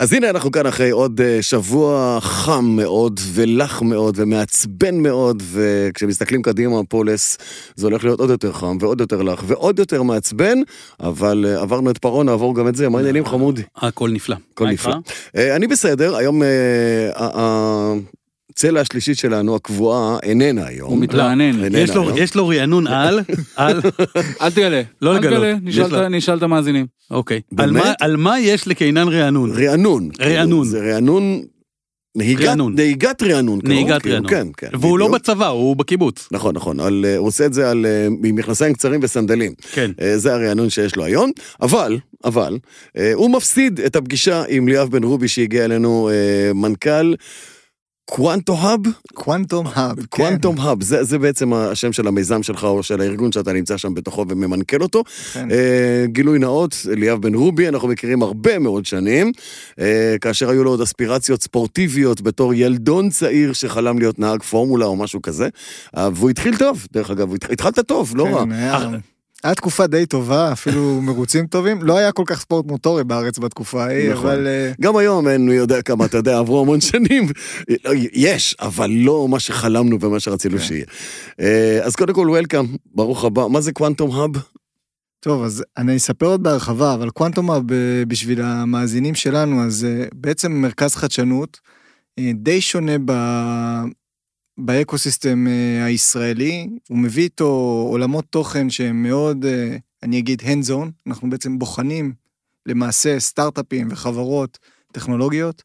אז הנה אנחנו כאן אחרי עוד אה, שבוע חם מאוד ולח מאוד ומעצבן מאוד וכשמסתכלים קדימה פולס זה הולך להיות עוד יותר חם ועוד יותר לח ועוד יותר מעצבן אבל אה, עברנו את פרעה נעבור גם את זה מה העניינים חמודי? הכל נפלא. הכל נפלא. אה, אני בסדר היום אה, הצלע השלישית שלנו הקבועה איננה היום. הוא מתרענן. יש לו- היום. יש לו רענון על, על, אל תגלה. לא אל לגלות. תגלה, נשאל את- המאזינים. אוקיי. על באמת? מה- על מה יש לקינן רענון? רענון. רענון. זה רענון. נהיגת, רענון. נהיגת רענון. כאילו, נהיגת רענון. כן, כן. והוא לא. בצבא, הוא בקיבוץ. נכון, נכון, אה, הוא עושה את זה על, אה, עם מכנסיים קצרים וסנדלים. כן. אה, זה הרענון שיש לו היום, אבל, אבל, הוא מפסיד את הפגישה עם ליאב בן רובי שהגיע אלינו, מנכ"ל קוונטו האב? קוונטום האב. קוונטום האב, זה, זה בעצם השם של המיזם שלך או של הארגון שאתה נמצא שם בתוכו וממנכ"ל אותו. כן. אה, גילוי נאות, ליאב בן רובי, אנחנו מכירים הרבה מאוד שנים, אה, כאשר היו לו עוד אספירציות ספורטיביות בתור ילדון צעיר שחלם להיות נהג פורמולה או משהו כזה, אה, והוא התחיל טוב, דרך אגב, התחלת טוב, לא רע. כן, היה- היה תקופה די טובה, אפילו מרוצים טובים. לא היה כל כך ספורט מוטורי בארץ בתקופה ההיא, נכון. אבל אה, גם היום אין יודע כמה, אתה יודע, עברו המון שנים. יש, אבל לא מה שחלמנו ומה שרצינו כן. שיהיה. אה, אז קודם כל, וולקאם, ברוך הבא. מה זה קוונטום האב? טוב, אז אני אספר עוד בהרחבה, אבל קוונטום האב אה, בשביל המאזינים שלנו, אז בעצם מרכז חדשנות די שונה ב... באקוסיסטם אה, הישראלי, הוא מביא איתו עולמות תוכן שהם מאוד, אה, אני אגיד, hands on, אנחנו בעצם בוחנים למעשה סטארט-אפים וחברות טכנולוגיות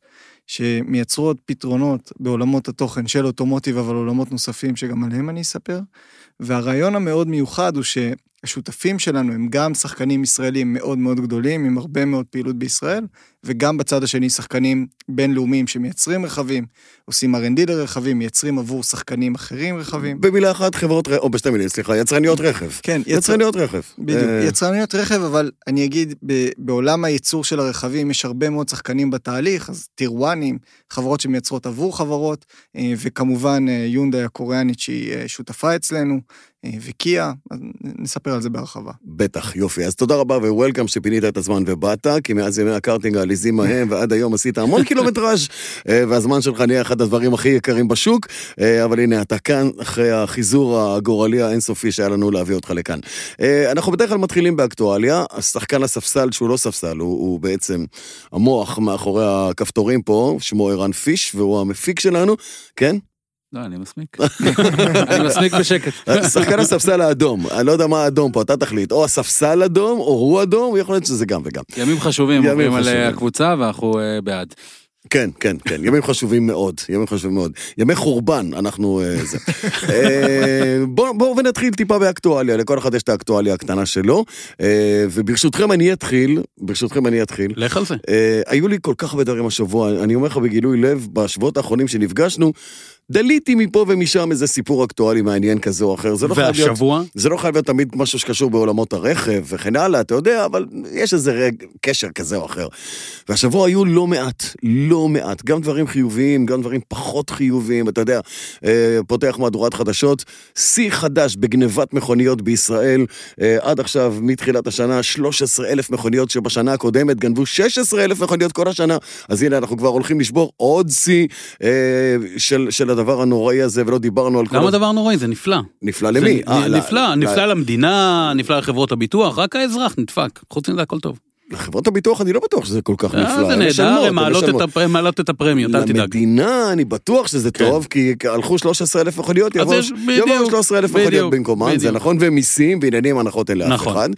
שמייצרות פתרונות בעולמות התוכן של אוטומוטיב, אבל עולמות נוספים שגם עליהם אני אספר. והרעיון המאוד מיוחד הוא שהשותפים שלנו הם גם שחקנים ישראלים מאוד מאוד גדולים, עם הרבה מאוד פעילות בישראל, וגם בצד השני שחקנים בינלאומיים שמייצרים רכבים, עושים R&D לרכבים, מייצרים עבור שחקנים אחרים רכבים. במילה אחת, חברות או בשתי מילים, סליחה, יצרניות רכב. כן, יצר... יצרניות רכב. בדיוק, אה, יצרניות רכב, אבל אני אגיד, ב- בעולם הייצור של הרכבים יש הרבה מאוד שחקנים בתהליך, אז טירואנים, חברות שמייצרות עבור חברות, אה, וכמובן אה, יונדאי הקוריאנית שהיא אה, שותפה אצלנו, אה, וקיה, אז נספר על זה בהרחבה. בטח, יופי. אז תודה רבה וו welcome שפינית את הזמן ובאת, כי מאז ימי הקארטינג העליזים ההם ועד היום עשית המון קילומטראז' אה, והזמן שלך נהיה אחד הדברים הכי יקרים בשוק, אה, אבל הנה אתה כאן אחרי החיזור הגורלי האינסופי שהיה לנו להביא אותך לכאן. אה, אנחנו בדרך כלל מתחילים באקטואליה, השחקן הספסל שהוא לא ספסל, הוא, הוא בעצם המוח מאחורי הכפתורים פה, שמו ערן פיש והוא המפיק שלנו, כן? לא, אני מסמיק. אני מסמיק בשקט. שחקן הספסל האדום, אני לא יודע מה האדום פה, אתה תחליט, או הספסל אדום, או הוא אדום, יכול להיות שזה גם וגם. ימים חשובים ימים עוברים על. אה, הקבוצה ואנחנו אה, בעד. כן, כן, כן, ימים חשובים מאוד, ימים חשובים מאוד. ימי חורבן, אנחנו... אה, זה. אה, בואו בוא ונתחיל טיפה באקטואליה, לכל אחד יש את האקטואליה הקטנה שלו, אה, וברשותכם אני אתחיל, ברשותכם אני אתחיל. לך על זה. אה, היו לי כל כך הרבה דברים השבוע, אני אומר לך בגילוי לב, בשבועות האחרונים שנפגשנו, דליתי מפה ומשם איזה סיפור אקטואלי מעניין כזה או אחר, זה לא חייב להיות... והשבוע? זה לא חייב להיות תמיד משהו שקשור בעולמות הרכב וכן הלאה, אתה יודע, אבל יש איזה רג, קשר כזה או אחר. והשבוע היו לא מעט, לא מעט, גם דברים חיוביים, גם דברים פחות חיוביים, אתה יודע, אה, פותח מהדורת חדשות, שיא חדש בגנבת מכוניות בישראל, אה, עד עכשיו, מתחילת השנה, 13 אלף מכוניות שבשנה הקודמת גנבו 16 אלף מכוניות כל השנה, אז הנה, אנחנו כבר הולכים לשבור עוד שיא אה, של, של הדבר הנוראי הזה, ולא דיברנו על כל... למה דבר נוראי? זה נפלא. נפלא למי? זה אה, ל- נפלא, נפלא למדינה, נפלא לחברות הביטוח, רק האזרח נדפק. חוץ מזה הכל טוב. לחברות הביטוח אני לא בטוח שזה כל כך אה, נפלא. זה נהדר, הן מעלות. את הפרמיות, אל תדאג. למדינה אני בטוח שזה כן. טוב, כי הלכו 13 אלף מכוניות, אז יבואו יש- בדיוק, יבואו 13 אלף מכוניות בדיוק, במקומן, זה. נכון, ומיסים ועניינים הנחות אין לאף נכון. אחד.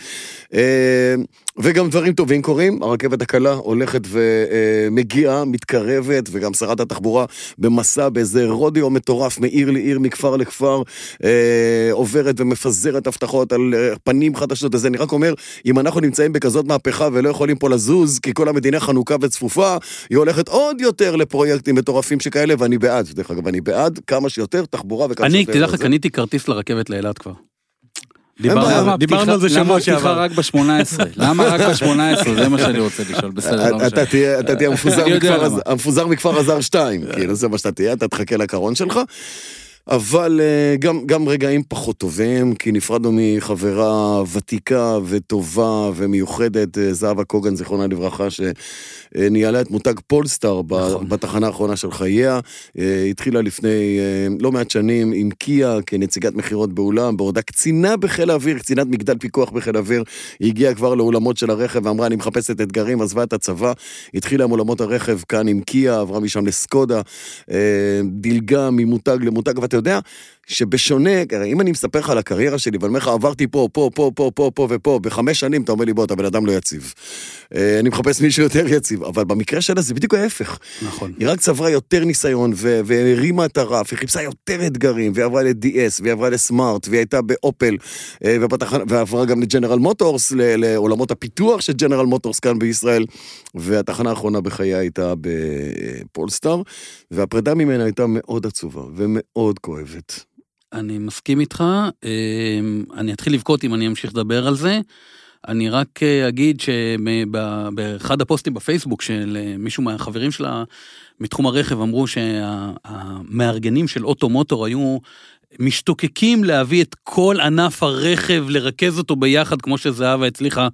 וגם דברים טובים קורים, הרכבת הקלה הולכת ומגיעה, מתקרבת, וגם שרת התחבורה במסע באיזה רודיו מטורף מעיר לעיר, מכפר לכפר, אה, עוברת ומפזרת הבטחות על אה, פנים חדשות. אז אני רק אומר, אם אנחנו נמצאים בכזאת מהפכה ולא יכולים פה לזוז, כי כל המדינה חנוקה וצפופה, היא הולכת עוד יותר לפרויקטים מטורפים שכאלה, ואני בעד. דרך אגב, אני בעד כמה שיותר תחבורה וכמה אני, שיותר... תדע לך. קניתי כרטיס לרכבת לאילת כבר. דיברנו למה על זה שבוע למה הפתיחה שעבר. רק ב-18? למה רק ב-18? זה מה שאני רוצה לשאול, בסדר, לא אתה משנה. תהיה, אתה תהיה המפוזר מכפר למה. הזר 2, כאילו זה מה שאתה תהיה, אתה תחכה לקרון שלך. אבל אה, גם, גם רגעים פחות טובים, כי נפרדנו מחברה ותיקה וטובה ומיוחדת, אה, זהבה קוגן, זיכרונה לברכה, שניהלה את מותג פולסטאר נכון. בתחנה האחרונה של חייה. אה, התחילה לפני לא מעט שנים עם קיה כנציגת מכירות באולם, בעודה קצינה בחיל האוויר, קצינת מגדל פיקוח בחיל האוויר. היא הגיעה כבר לאולמות של הרכב ואמרה, אני מחפשת אתגרים, עזבה את הצבא, התחילה עם אולמות הרכב כאן עם קיה, עברה משם לסקודה, דילגה ממותג למותג, ואתה יודע שבשונה, אם אני מספר לך על הקריירה שלי, ואני אומר לך, עברתי פה, פה, פה, פה, פה, פה ופה, בחמש שנים, אתה אומר לי, בוא, אתה בן אדם לא יציב. אה, אני מחפש מישהו יותר יציב, אבל במקרה שלה זה בדיוק ההפך. נכון. היא רק צברה יותר ניסיון והרימה את הרף, היא חיפשה יותר אתגרים, והיא עברה ל-DS, והיא עברה לסמארט, והיא הייתה באופל, אה, ועברה גם לג'נרל מוטורס, ל- לעולמות הפיתוח של ג'נרל מוטורס כאן בישראל, והתחנה האחרונה בחייה הייתה בפולסטאר, והפרידה ממנה הייתה מאוד עצובה ומאוד כואבת. אני מסכים איתך, אמ, אני אתחיל לבכות אם אני אמשיך לדבר על זה. אני רק אה, אגיד שבאחד הפוסטים בפייסבוק של אה, מישהו מהחברים שלה מתחום הרכב אמרו שהמארגנים של אוטומוטור היו משתוקקים להביא את כל ענף הרכב, לרכז אותו ביחד כמו שזהבה הצליחה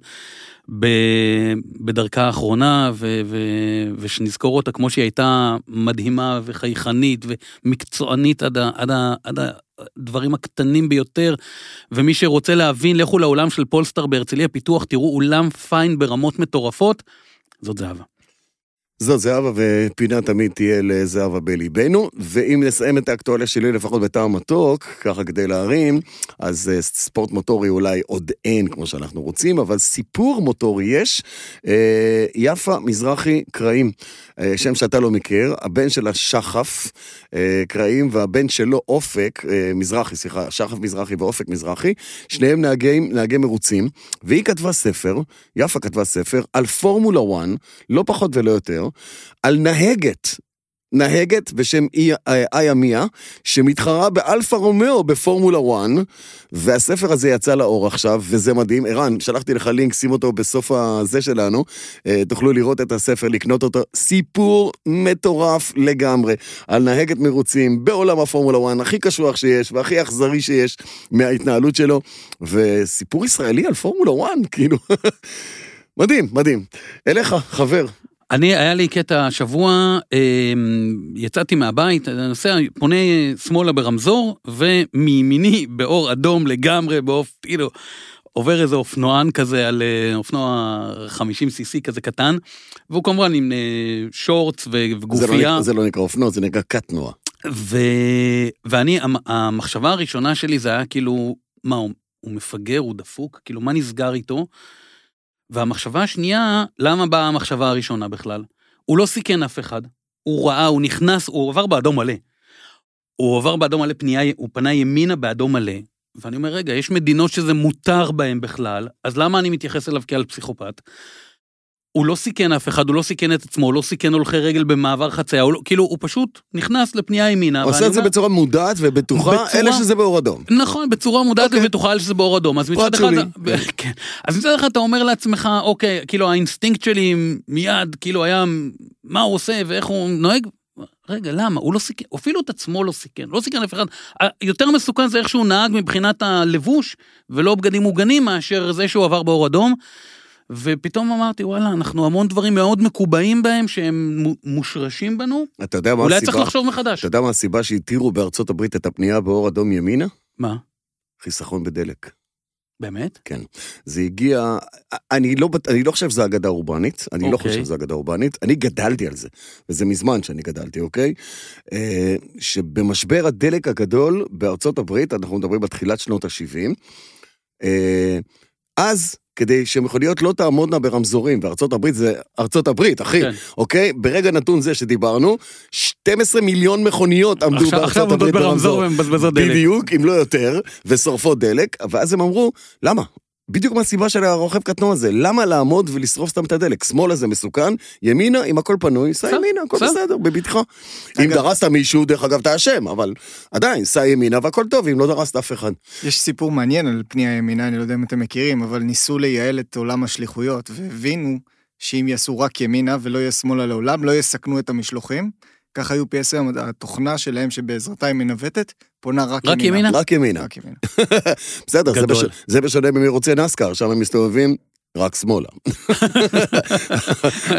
ב- בדרכה האחרונה, ו- ו- ושנזכור אותה כמו שהיא הייתה מדהימה וחייכנית ומקצוענית עד, ה- עד, ה- עד הדברים הקטנים ביותר. ומי שרוצה להבין, לכו לאולם של פולסטאר בהרצליה פיתוח, תראו אולם פיין ברמות מטורפות, זאת זהבה. זאת זהבה, ופינה תמיד תהיה לזהבה בליבנו. ואם נסיים את האקטואליה שלי, לפחות בטעם מתוק, ככה כדי להרים, אז אה, ספורט מוטורי אולי עוד אין כמו שאנחנו רוצים, אבל סיפור מוטורי יש. אה, יפה מזרחי קראים, אה, שם שאתה לא מכיר, הבן שלה שחף אה, קראים, והבן שלו אופק, מזרחי, סליחה, שחף מזרחי ואופק מזרחי, שניהם נהגי, נהגי מרוצים, והיא כתבה ספר, יפה כתבה ספר, על פורמולה 1, לא פחות ולא יותר, על נהגת, נהגת בשם אה, איה מיה, שמתחרה באלפה רומאו בפורמולה 1, והספר הזה יצא לאור עכשיו, וזה מדהים. ערן, שלחתי לך לינק, שים אותו בסוף הזה שלנו, אה, תוכלו לראות את הספר, לקנות אותו. סיפור מטורף לגמרי, על נהגת מרוצים בעולם הפורמולה 1, הכי קשוח שיש, והכי אכזרי שיש מההתנהלות שלו, וסיפור ישראלי על פורמולה 1, כאילו... מדהים, מדהים. אליך, חבר. אני, היה לי קטע השבוע, אמ, יצאתי מהבית, נוסע, פונה שמאלה ברמזור, ומימיני באור אדום לגמרי, באופ... כאילו, עובר איזה אופנוען כזה על אה, אופנוע 50 cc כזה קטן, והוא כמובן עם אה, שורטס זה לא, וגופייה. זה לא נקרא אופנוע, זה נקרא קטנוע. ו... ואני, המ- המחשבה הראשונה שלי זה היה כאילו, מה, הוא, הוא מפגר, הוא דפוק? כאילו, מה נסגר איתו? והמחשבה השנייה, למה באה המחשבה הראשונה בכלל? הוא לא סיכן אף אחד. הוא ראה, הוא נכנס, הוא עבר באדום מלא. הוא עבר באדום מלא, פנייה, הוא פנה ימינה באדום מלא. ואני אומר, רגע, יש מדינות שזה מותר בהן בכלל, אז למה אני מתייחס אליו כעל פסיכופת? הוא לא סיכן אף אחד, הוא לא סיכן את עצמו, הוא לא סיכן הולכי רגל במעבר חצייה, הוא לא, כאילו, הוא פשוט נכנס לפנייה ימינה. עושה ואני את זה אומר- בצורה מודעת ובטוחה, בצורה- אלא שזה באור אדום. נכון, בצורה מודעת אוקיי. ובטוחה שזה באור אדום. אז מצד אחד. כן. אז מצד אחד אתה אומר לעצמך, אוקיי, כאילו האינסטינקט שלי מיד, כאילו היה, מה הוא עושה ואיך הוא נוהג. רגע, למה? הוא לא סיכן, אפילו את עצמו לא סיכן, לא סיכן אף אחד. יותר מסוכן זה איך שהוא נהג מבחינת הלבוש, ולא בגדים מוגנים, מאשר זה שהוא עבר באור אדום. ופתאום אמרתי, וואלה, אנחנו המון דברים מאוד מקובעים בהם, שהם מו- מושרשים בנו, אתה יודע מה אולי הסיבה? צריך לחשוב מחדש. אתה יודע מה הסיבה שהתירו בארצות הברית את הפנייה באור אדום ימינה? מה? חיסכון בדלק. באמת? זה הגיע, אני לא, אני לא חושב שזו אגדה אורבנית, אני לא אוקיי. חושב שזו אגדה אורבנית, אני גדלתי על זה, וזה מזמן שאני גדלתי, אוקיי? אה, שבמשבר הדלק הגדול בארצות הברית, אנחנו מדברים בתחילת שנות ה-70, אז, כדי שמכוניות לא תעמודנה ברמזורים, וארצות הברית זה ארצות הברית, אחי, כן. אוקיי? ברגע נתון זה שדיברנו, 12 מיליון מכוניות עמדו עכשיו- עכשיו בארצות הברית עומדות ברמזור ברמזור. ומבזבזות דלק. בדיוק, אם לא יותר, ושורפות דלק, ואז הם אמרו, למה? בדיוק מהסיבה של הרוכב קטנוע הזה, למה לעמוד ולשרוף סתם את הדלק? שמאלה זה מסוכן, ימינה, אם הכל פנוי, סע ימינה, הכל בסדר. בבטחה. אם דרסת מישהו, דרך אגב, אתה אשם, אבל עדיין, סע ימינה והכל טוב, אם לא דרסת אף אחד. יש סיפור מעניין על פנייה ימינה, אני לא יודע אם אתם מכירים, אבל ניסו לייעל את עולם השליחויות, והבינו שאם יעשו רק ימינה ולא יהיה שמאלה לעולם, לא יסכנו את המשלוחים, ככה UPS היום, התוכנה שלהם שבעזרתה היא מנווטת, פונה רק רק ימינה? רק ימינה. רק ימינה. בסדר, זה. בש... זה בשונה ממרוצי נסקר, שם הם מסתובבים רק שמאלה.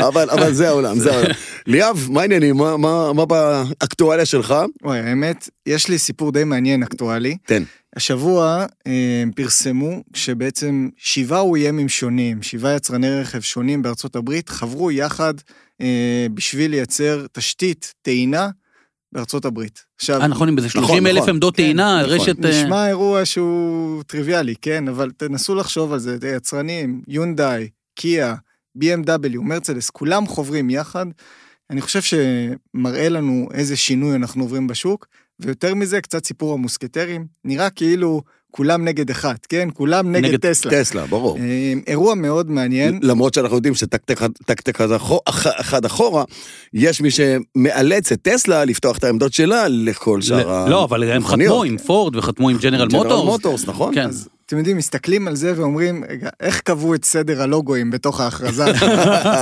אבל, אבל זה העולם, זה העולם. ליאב, מה העניינים? מה, מה, מה באקטואליה שלך? וואי, האמת, יש לי סיפור די מעניין אקטואלי. תן. השבוע אה, הם פרסמו שבעצם שבעה אוימים שונים, שבעה יצרני רכב שונים בארצות הברית, חברו יחד אה, בשביל לייצר תשתית טעינה בארצות הברית. עכשיו, אה, נכון, עם איזה נכון, 30 אלף נכון. עמדות כן, טעינה, נכון. רשת... אה, נשמע אירוע שהוא טריוויאלי, כן? אבל תנסו לחשוב על זה יצרנים, יונדאי, קיה, BMW, מרצדס, כולם חוברים יחד. אני חושב שמראה לנו איזה שינוי אנחנו עוברים בשוק, ויותר מזה, קצת סיפור המוסקטרים. נראה כאילו כולם נגד אחד, כן? כולם נגד, נגד טסלה. טסלה, ברור. אה, אירוע מאוד מעניין. למרות שאנחנו יודעים שטקטק טקטק אחד אחד אחורה, יש מי שמאלץ את טסלה לפתוח את העמדות שלה לכל שאר ה... לא, אבל הם. חתמו עם פורד וחתמו עם ג'נרל ג'נרל מוטורס. מוטורס, נכון? כן. אז אתם יודעים, מסתכלים על זה ואומרים, רגע, איך קבעו את סדר הלוגוים בתוך ההכרזה?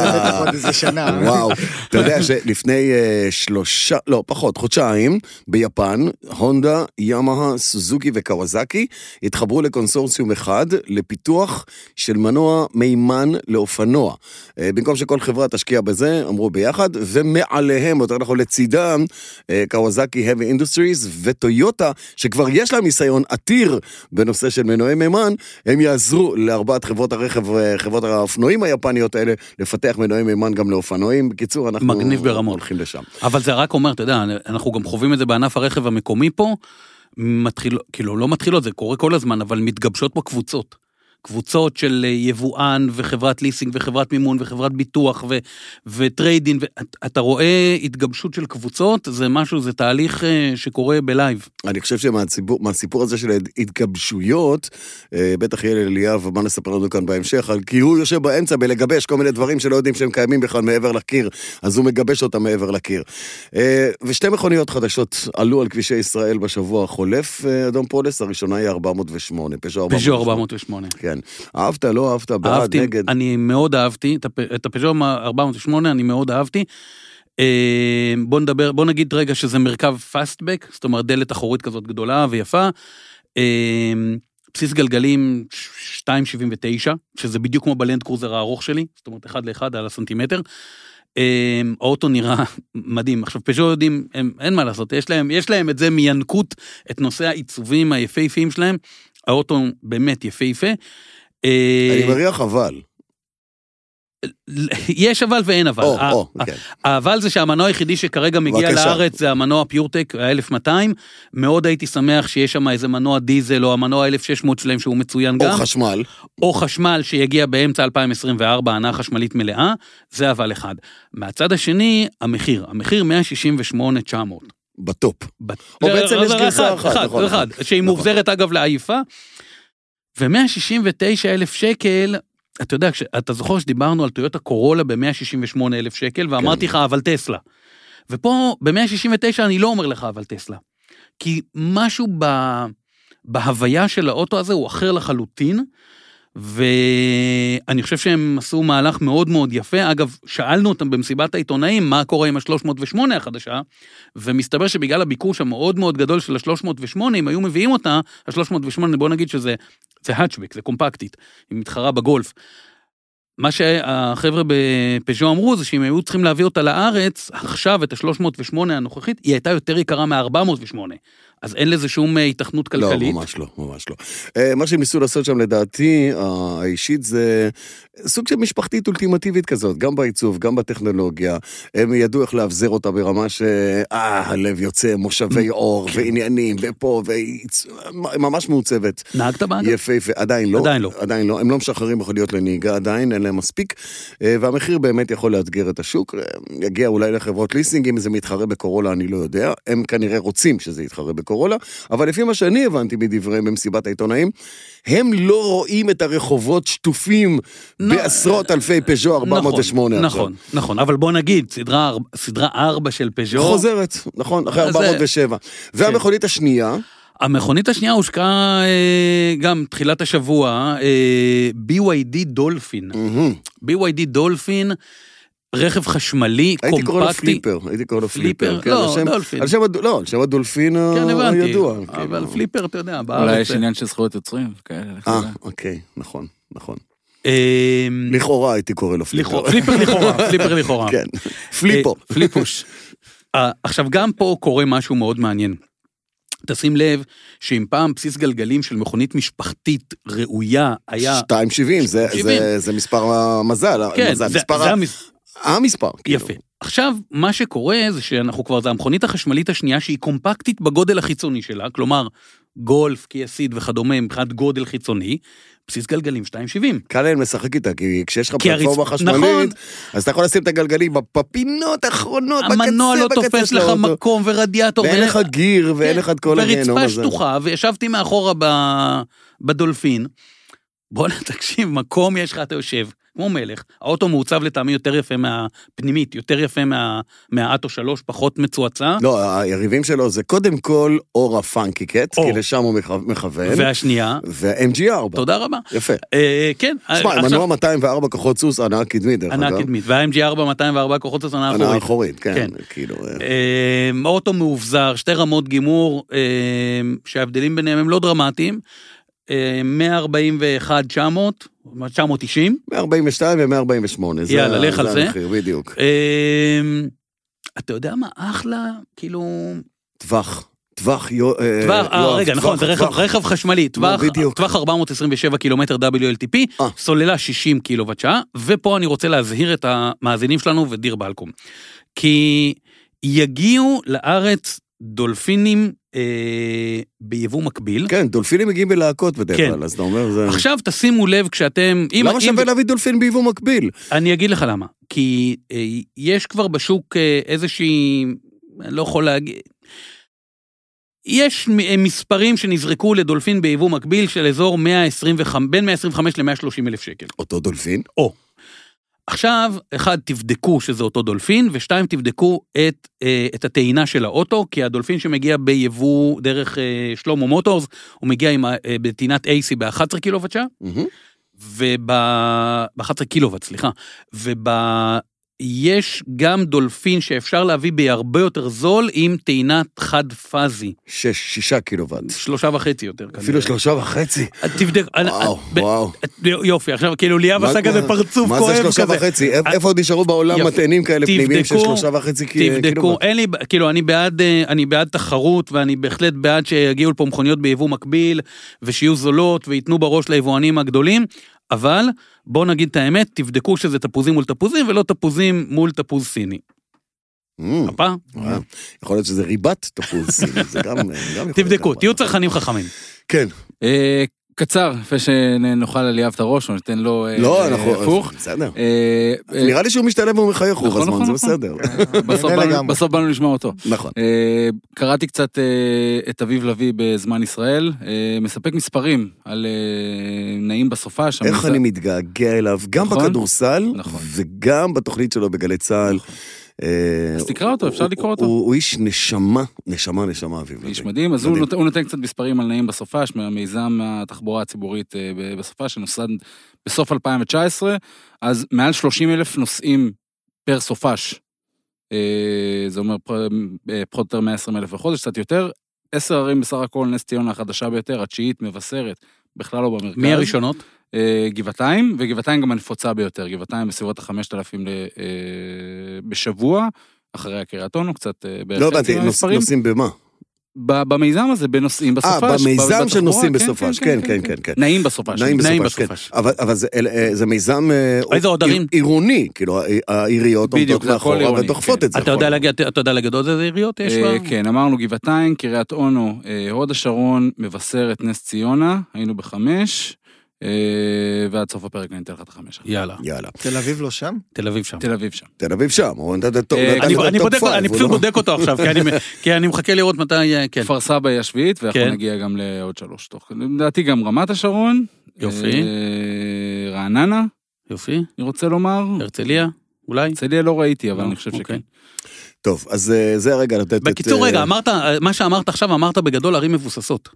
זה בטח עוד איזה שנה. וואו, אתה יודע שלפני אה, שלושה, לא, פחות, חודשיים, ביפן, הונדה, ימאה, סוזוקי וקוואזקי התחברו לקונסורציום אחד לפיתוח של מנוע מימן לאופנוע. אה, במקום שכל חברה תשקיע בזה, אמרו ביחד, ומעליהם, יותר נכון לצידם, אה, קוואזקי Heavy Industries וטויוטה, שכבר יש להם ניסיון עתיר בנושא של מנועי מימן, הם יעזרו לארבעת חברות הרכב, חברות האופנועים היפניות האלה, לפתח מנועי מימן גם לאופנועים. בקיצור, אנחנו מגניב ברמות. הולכים לשם. אבל זה רק אומר, אתה יודע, אנחנו גם חווים את זה בענף הרכב המקומי פה, מתחיל, כאילו לא מתחילות, זה קורה כל הזמן, אבל מתגבשות פה קבוצות. קבוצות של אה, יבואן וחברת ליסינג וחברת מימון וחברת ביטוח ו, וטרייד-אין, ואתה רואה התגבשות של קבוצות, זה משהו, זה תהליך אה, שקורה ב live. אני חושב שמהסיפור מהסיפור הזה של התגבשויות, אה, בטח יהיה לליאב מה לספר לנו כאן בהמשך, על- כי הוא יושב באמצע בלגבש כל מיני דברים שלא יודעים שהם קיימים בכלל מעבר לקיר, אז הוא מגבש אותם מעבר לקיר. ושתי מכוניות חדשות עלו על כבישי ישראל בשבוע החולף, אדון פולס, הראשונה היא 408, פז'ו 408. פז'ו 408. כן. אהבת, לא אהבת, בעד, אהבתי, נגד. אני מאוד אהבתי, את הפ- את הפז'ו 408 אני מאוד אהבתי. אה, בוא נדבר, בוא נגיד רגע שזה מרכב פאסטבק, זאת אומרת דלת אחורית כזאת גדולה ויפה. אה, בסיס גלגלים 2.79, שזה בדיוק כמו בלנד קרוזר הארוך שלי, זאת אומרת אחד לאחד על הסנטימטר. אה, האוטו נראה מדהים. עכשיו פז'ו יודעים, הם, אין מה לעשות, יש להם, יש להם את זה מינקות, את נושא העיצובים היפהפיים שלהם. האוטו באמת יפהפה. אה, אני מריח אבל. יש אבל ואין אבל. או, ה- או, ה- כן. האבל זה שהמנוע היחידי שכרגע מגיע בבקשה. לארץ זה המנוע פיורטק ה-1200. מאוד הייתי שמח שיש שם איזה מנוע דיזל או המנוע 1600 שלהם שהוא מצוין או גם. חשמל. או חשמל שיגיע באמצע 2024, הנעה חשמלית מלאה, זה אבל אחד. מהצד השני, המחיר, המחיר 168,900. בטופ. בת- או זה- בעצם יש זה גרסה אחת, אחד, נכון, אחד, נכון. שהיא נכון. מוחזרת אגב לעייפה. ו-169 אלף שקל, אתה יודע, אתה זוכר שדיברנו על טויוטה קורולה ב-168 אלף שקל, ואמרתי כן. לך, אבל טסלה. ופה, ב-169 אני לא אומר לך, אבל טסלה. כי משהו ב... בהוויה של האוטו הזה הוא אחר לחלוטין, ואני חושב שהם עשו מהלך מאוד מאוד יפה. אגב, שאלנו אותם במסיבת העיתונאים מה קורה עם ה-308 החדשה, ומסתבר שבגלל הביקוש המאוד מאוד גדול של ה-308, אם היו מביאים אותה, ה-308, בוא נגיד שזה זה האצ'בק, זה קומפקטית, היא מתחרה בגולף. מה שהחבר'ה בפז'ו אמרו זה שאם היו צריכים להביא אותה לארץ, עכשיו את ה-308 הנוכחית, היא הייתה יותר יקרה מ-408. אז אין לזה שום אה, היתכנות לא, כלכלית. ממש לא, ממש לא. אה, מה שהם ניסו לעשות שם לדעתי, אה, האישית, זה סוג של משפחתית אולטימטיבית כזאת, גם בעיצוב, גם בטכנולוגיה. הם ידעו איך לאבזר אותה ברמה ש... אה, הלב יוצא, מושבי אור, כן. ועניינים, ופה, וממש מעוצבת. נהגת באגב? יפהפה, עדיין לא. עדיין לא. עדיין לא. הם לא משחררים מכוניות לנהיגה עדיין, אין להם מספיק. והמחיר באמת יכול לאתגר את השוק. יגיע אולי לחברות ליסינג, אם זה מתחרה בקורולה, אני לא יודע. הם כנראה רוצים שזה יתחרה בקורולה, אבל לפי מה שאני הבנתי מדבריהם במסיבת העיתונאים, הם לא רואים את הרחובות שטופים לא, בעשרות אלפי פז'ו 408 נכון, עכשיו. נכון, נכון, אבל בוא נגיד, סדרה, סדרה 4 של פז'ו, חוזרת, נכון, אחרי אז זה- 407. והמכונית השנייה, המכונית השנייה הושקעה אה, גם תחילת השבוע, אה, BYD דולפין. מהמם, BYD דולפין, רכב חשמלי, הייתי קורא לו קומפקטי. פליפר, הייתי קורא לו פליפר? פליפר. כן, לא, שם- דולפין. לא, על שם הדולפין כן, הבנתי. הידוע. אבל כאילו. פליפר, אתה יודע, אולי בארץ... יש עניין של זכויות יוצרים כאלה. אה. אוקיי, נכון, נכון. אמ, לכאורה הייתי קורא לו פליפר. פליפר לכאורה, פליפר לכאורה. כן, פליפו. אה, פליפוש. אה, עכשיו, גם פה קורה משהו מאוד מעניין. תשים לב שאם פעם בסיס גלגלים של מכונית משפחתית ראויה היה... 270, זה- 270. זה- זה מספר המזל, כן, זה זה, המספר זה ה- המס... המספר. כאילו. יפה. עכשיו, מה שקורה זה שאנחנו כבר, זה המכונית החשמלית השנייה שהיא קומפקטית בגודל החיצוני שלה, כלומר, גולף, קיה סיד וכדומה מבחינת גודל חיצוני, בסיס גלגלים 270. קל להם לשחק איתה, כי כשיש לך פלטפורמה הרצ- חשמלית, נכון. אז אתה יכול לשים את הגלגלים בפינות האחרונות, בקצה, המנוע לא בקצה תופס של לך האוטו. מקום ורדיאטור. ואין לך גיר, ואין כן, לך את כל הגיהנום ורצפה הזה. שטוחה, וישבתי מאחורה ב- בדולפין. בואנה, תקשיב, מקום יש לך, אתה יושב, כמו מלך. האוטו מעוצב לטעמי יותר יפה מהפנימית, יותר יפה מה- מהאטו 3, פחות מצועצע. לא, היריבים שלו זה קודם כל אור הפאנקי קט. כי לשם הוא מכ- מכוון, והשנייה, וה-MG4. תודה רבה. יפה. אה, כן, שמע, עכשיו, מנוע 204 כוחות סוס, הנעה קדמית, דרך הנעה אגב. קדמית, וה-MG4 204 כוחות הסנאה הנעה האחורית. אחורית, כן, כן. כאילו... אה, אה, אוטו מאובזר, שתי רמות גימור, אה, שההבדלים ביניהם הם לא דרמטיים. אה, 141 900, 990. 142 ו-148, זה יאללה, לך על זה. המחיר, בדיוק. אה, אתה יודע מה, אחלה, כאילו... טווח, טווח, אה, טווח, אה, רגע, נכון, זה רכב, חשמלי, טווח, בדיוק. טווח 427 קילומטר WLTP, אה. סוללה 60 קילוואט שעה, ופה אני רוצה להזהיר את המאזינים שלנו ודיר בלקום. כי יגיעו לארץ דולפינים אה, ביבוא מקביל. כן, דולפינים מגיעים בלהקות בדרך כן. כלל, אז אתה אומר, זה... עכשיו תשימו לב כשאתם... אם- למה אם- שווה להביא דולפין ביבוא מקביל? אני אגיד לך למה. כי אה, יש כבר בשוק אה, איזושהי... אני לא יכול להגיד... יש אה, מספרים שנזרקו לדולפין ביבוא מקביל של אזור 125, בין 125 ל-130 אלף שקל. אותו דולפין? עכשיו, אחד, תבדקו שזה אותו דולפין, ושתיים, תבדקו את, אה, את הטעינה של האוטו, כי הדולפין שמגיע ביבוא דרך אה, שלמה מוטורס, הוא מגיע עם, ה- אה, בטעינת AC ב-11 קילוואט שעה, מהמם. וב-11 קילוואט, סליחה, וב... יש גם דולפין שאפשר להביא בהרבה יותר זול עם טעינת חד פאזי, שש, שישה קילוואט. שלושה וחצי יותר כנראה. אפילו שלושה וחצי. תבדק, אני- וואו, ב- וואו. יופי, עכשיו כאילו ליאב מה- עשה כזה מה- פרצוף מה כואב זה שלושה כזה. וחצי? איפ- אה, איפה עוד נשארו בעולם. מטענים כאלה פנימיים של שלושה וחצי קי- תבדקו, קילוואט? אין לי, כאילו, אה, אני בעד תחרות, ואני בהחלט בעד שיגיעו לפה מכוניות ביבוא מקביל, ושיהיו זולות, וייתנו בראש ליבואנים הגדולים, אבל בואו נגיד את האמת, תבדקו שזה תפוזים מול תפוזים, ולא תפוזים מול תפוז סיני. אמ, מפה? וואו. יכול להיות שזה ריבת תפוז סיני, זה גם... תבדקו. תהיו צרכנים חכמים. כן. קצר, לפני שנאכל על ליאב את הראש, או ניתן לו אה, לא, אה, אנחנו... הפוך. בסדר. אה, אה, נראה לי שהוא משתלב ומחייך רוב נכון, הזמן, נכון, זה נכון. בסדר. בסוף נהנה באנו- לגמרי. בסוף באנו לשמוע אותו. נכון. אה, קראתי קצת אה, את אביב לביא בזמן ישראל, אה, מספק מספרים על אה, נעים בסופה. שם איך אני מתגעגע אליו, גם נכון. בכדורסל, נכון. וגם בתוכנית שלו בגלי צה"ל. אה, אז תקרא אותו, אפשר לקרוא אותו. הוא איש נשמה, נשמה, נשמה, אביב. איש לוי. מדהים, אז הוא. נותן, קצת מספרים על נעים בסופש, מהמיזם התחבורה הציבורית אה, ב- בסופה, שנוסד בסוף 2019, אז מעל 30 אלף נוסעים פר סופש. אה, זה אומר פחות או יותר 120 אלף בחודש, קצת יותר. עשר ערים בסך הכל, נס ציונה החדשה ביותר, התשיעית, מבשרת, בכלל לא במרכז. מי הראשונות? אה, גבעתיים, וגבעתיים גם הנפוצה ביותר, גבעתיים בסביבות ה-5,000 בשבוע, אחרי הקריית אונו, קצת אה, בערך לא הבנתי, נוס-. נוסעים במה? במיזם הזה, בנוסעים בסופש. אה, במיזם של נוסעים כן, בסופש, כן, כן, כן, כן. נעים בסופש. נעים בסופש, כן. אבל אבל זה- אל- אה, זה מיזם אה? עירוני, כאילו העיריות עומדות מאחורה ודוחפות כן. את זה. אתה יודע להגיד, אתה יודע להגיד עוד איזה עיריות יש? אה, בה? כן, אמרנו גבעתיים, קריית אונו, אה, הוד השרון, מבשרת, נס ציונה, היינו בחמש, אה, ועד סוף הפרק אני אתן לך את החמש. יאללה, יאללה. תל אביב לא שם? תל אביב שם. תל אביב שם. תל אביב שם, הוא נתן את ה top אה, אני, פשוט לא- בודק אותו עכשיו, כי אני, כי אני מחכה לראות מתי, אה, כן. כפר סבא היא השביעית, ואנחנו כן. נגיע גם לעוד שלוש תוך. לדעתי גם רמת השרון. יופי. אה, רעננה, יופי, אני רוצה לומר. הרצליה, אולי? הרצליה לא ראיתי, אבל לא, אני חושב אוקיי. שכן. טוב, אז אה, זה הרגע לתת את... בקיצור, אה, רגע, אמרת, מה שאמרת עכשיו, אמרת בגדול ערים מבוססות.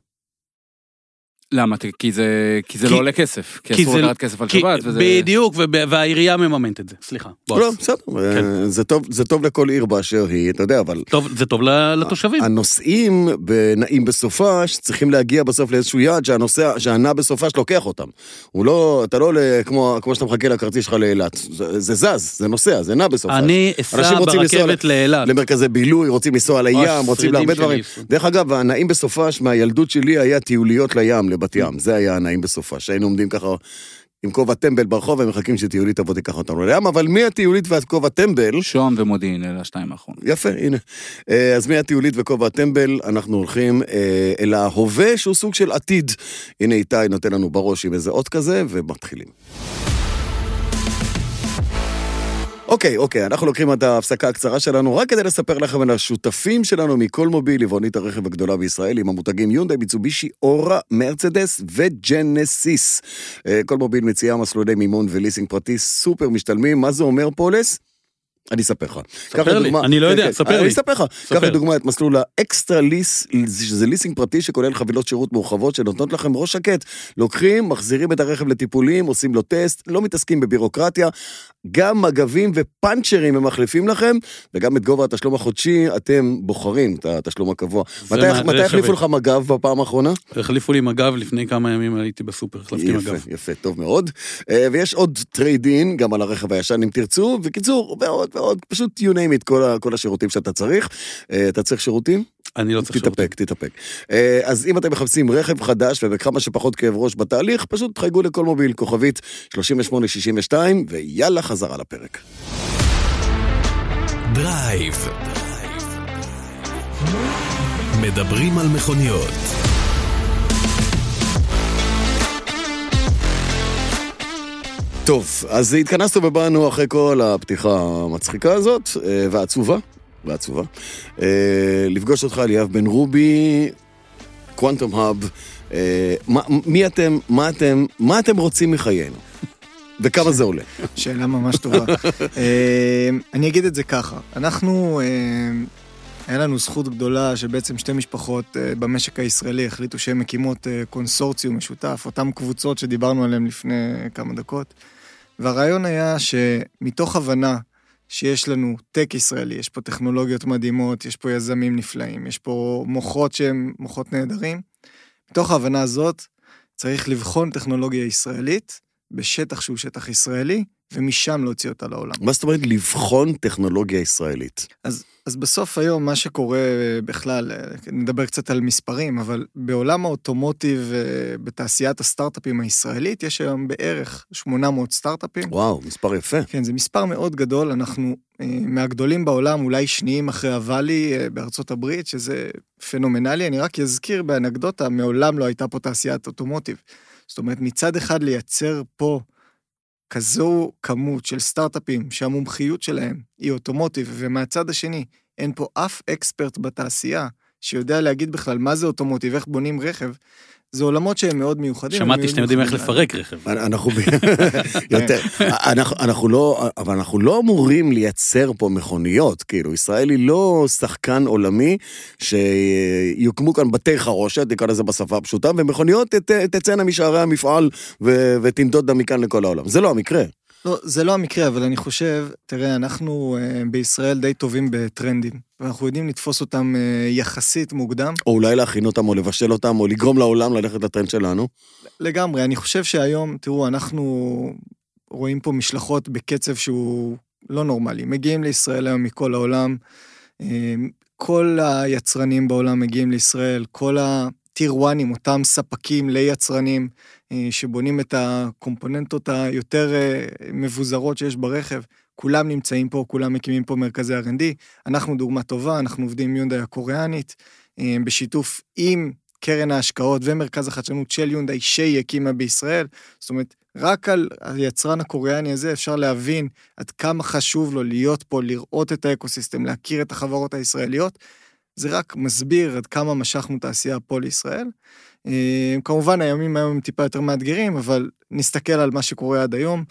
למה? כי זה, כי זה כי- לא עולה כסף. כי כי אסור זה- לקחת כסף על כי- שבת. וזה... בדיוק, וב- והעירייה מממנת את זה, סליחה. בועז. לא, בסדר, אה, זה טוב- זה טוב לכל עיר באשר היא, אתה יודע, אבל... טוב, זה טוב לתושבים. הנוסעים בנעים בסופש צריכים להגיע בסוף לאיזשהו יעד שהנוסע, שהנע בסופש לוקח אותם. הוא לא, אתה לא עולה כמו, כמו שאתה מחכה לכרטיס שלך לאילת. זה, זה זז, זה נוסע, זה נע בסופש. אני אסע ברכבת לאילת. למרכזי בילוי, רוצים לנסוע לים, רוצים להרבה. דברים. דרך אגב, הנעים בסופש מהילדות שלי היה טיוליות לים, לבת ים. זה היה הנעים בסופש. היינו עומדים ככה עם כובע טמבל ברחוב ומחכים שטיולית תבוא תיקח אותנו לים, אבל מהטיולית ועד כובע טמבל, שוהם ומודיעין, אלה השתיים האחרונות. יפה, הנה. אה, אז מהטיולית וכובע הטמבל, אנחנו הולכים אה, אל ההווה שהוא סוג של עתיד. הנה איתי נותן לנו בראש עם איזה אות כזה, ומתחילים. אוקיי, אוקיי, אנחנו לוקחים את ההפסקה הקצרה שלנו רק כדי לספר לכם על השותפים שלנו מכלמוביל, יבואנית הרכב הגדולה בישראל, עם המותגים יונדאי, מיצובישי, אורה, מרצדס וג'נסיס. אה, כלמוביל מציעה מסלולי מימון וליסינג פרטי סופר משתלמים. מה זה אומר, פולס? אני אספר לך. ספר לי, אני לא כן, יודע, כן, ספר אני לי. אספר לך. קח לדוגמה את מסלול האקסטרה ליס, שזה ליסינג פרטי שכולל חבילות שירות מורחבות שנותנות לכם ראש שקט. לוקחים, מחזירים את הרכב לטיפולים, עושים לו טסט, לא מתעסקים בבירוקרטיה. גם מגבים ופאנצ'רים הם מחליפים לכם, וגם את גובה התשלום החודשי אתם בוחרים את התשלום הקבוע. מתי החליפו. לך מגב בפעם האחרונה? החליפו לי מגב לפני כמה ימים הייתי בסופר, החלפתי יפה, מגב. יפה, טוב מאוד. אה, ויש עוד טרייד-אין, גם על הרכב הישן אם תרצו. בקיצור, ועוד ועוד, פשוט you name it, כל, ה- כל השירותים שאתה צריך. אה, אתה צריך שירותים? אני לא צריך שירותים. תתאפק, תתאפק. אה, אז אם אתם מחפשים רכב חדש ובכמה שפחות כאב ראש בתהליך, פשוט תחייגו לכלמוביל, כוכבית 3862, ויאללה, חזרה לפרק. דרייב. מדברים על מכוניות. טוב, אז התכנסנו ובאנו אחרי כל הפתיחה המצחיקה הזאת, אה, והעצובה, והעצובה, אה, לפגוש אותך, ליאב בן רובי, קוואנטום האב, אה, מי אתם, מה אתם, מה אתם רוצים מחיינו? וכמה זה עולה? שאלה ממש טובה. אני אגיד את זה ככה, אנחנו, היה לנו זכות גדולה שבעצם שתי משפחות אה, במשק הישראלי החליטו שהן מקימות אה, קונסורציום משותף, אותן קבוצות שדיברנו עליהן לפני כמה דקות. והרעיון היה שמתוך הבנה שיש לנו טק ישראלי, יש פה טכנולוגיות מדהימות, יש פה יזמים נפלאים, יש פה מוחות שהם מוחות נהדרים. מתוך ההבנה הזאת צריך לבחון טכנולוגיה ישראלית בשטח שהוא שטח ישראלי, ומשם להוציא אותה לעולם. מה זאת אומרת לבחון טכנולוגיה ישראלית? אז, אז בסוף היום מה שקורה אה, בכלל, אה, נדבר קצת על מספרים, אבל בעולם האוטומוטיב, אה, בתעשיית הסטארט-אפים הישראלית, יש היום בערך 800 סטארט-אפים. וואו, מספר יפה. כן, זה מספר מאוד גדול, אנחנו מהגדולים בעולם, אולי שניים אחרי הוואלי בארצות הברית, שזה פנומנלי. אני רק אזכיר באנקדוטה, מעולם לא הייתה פה תעשיית אוטומוטיב. זאת אומרת, מצד אחד לייצר פה כזו כמות של סטארט-אפים שהמומחיות שלהם היא אוטומוטיב, ומהצד השני, אין פה אף אקספרט בתעשייה שיודע להגיד בכלל מה זה אוטומוטיב, איך בונים רכב, זה עולמות שהם מאוד מיוחדים. שמעתי שאתם יודעים איך לפרק רכב. אנחנו ב... יותר, אנחנו, לא, אבל אנחנו לא אמורים לייצר פה מכוניות, כאילו, ישראל היא לא שחקן עולמי שיוקמו כאן בתי חרושת, נקרא לזה בשפה הפשוטה, ומכוניות תצאנה משערי המפעל ותנדודנה מכאן לכל העולם. זה לא המקרה. לא, זה לא המקרה, אבל אני חושב, תראה, אנחנו uh, בישראל די טובים בטרנדים, ואנחנו יודעים לתפוס אותם uh, יחסית מוקדם. או אולי להכין אותם, או לבשל אותם, או לגרום לעולם ללכת לטרנד שלנו. לגמרי, אני חושב שהיום, תראו, אנחנו רואים פה משלחות בקצב שהוא לא נורמלי. מגיעים לישראל היום מכל העולם, uh, כל היצרנים בעולם מגיעים לישראל, כל הטיר וואנים, אותם ספקים ליצרנים, שבונים את הקומפוננטות היותר מבוזרות שיש ברכב, כולם נמצאים פה, כולם מקימים פה מרכזי R&D. אנחנו דוגמה טובה, אנחנו עובדים עם יונדאי הקוריאנית, בשיתוף עם קרן ההשקעות ומרכז החדשנות של יונדאי שהיא הקימה בישראל. זאת אומרת, רק על היצרן הקוריאני הזה אפשר להבין עד כמה חשוב לו להיות פה, לראות את האקוסיסטם, להכיר את החברות הישראליות. זה רק מסביר עד כמה משכנו תעשייה פה לישראל. כמובן הימים היום הם טיפה יותר מאתגרים, אבל נסתכל על מה שקורה עד היום.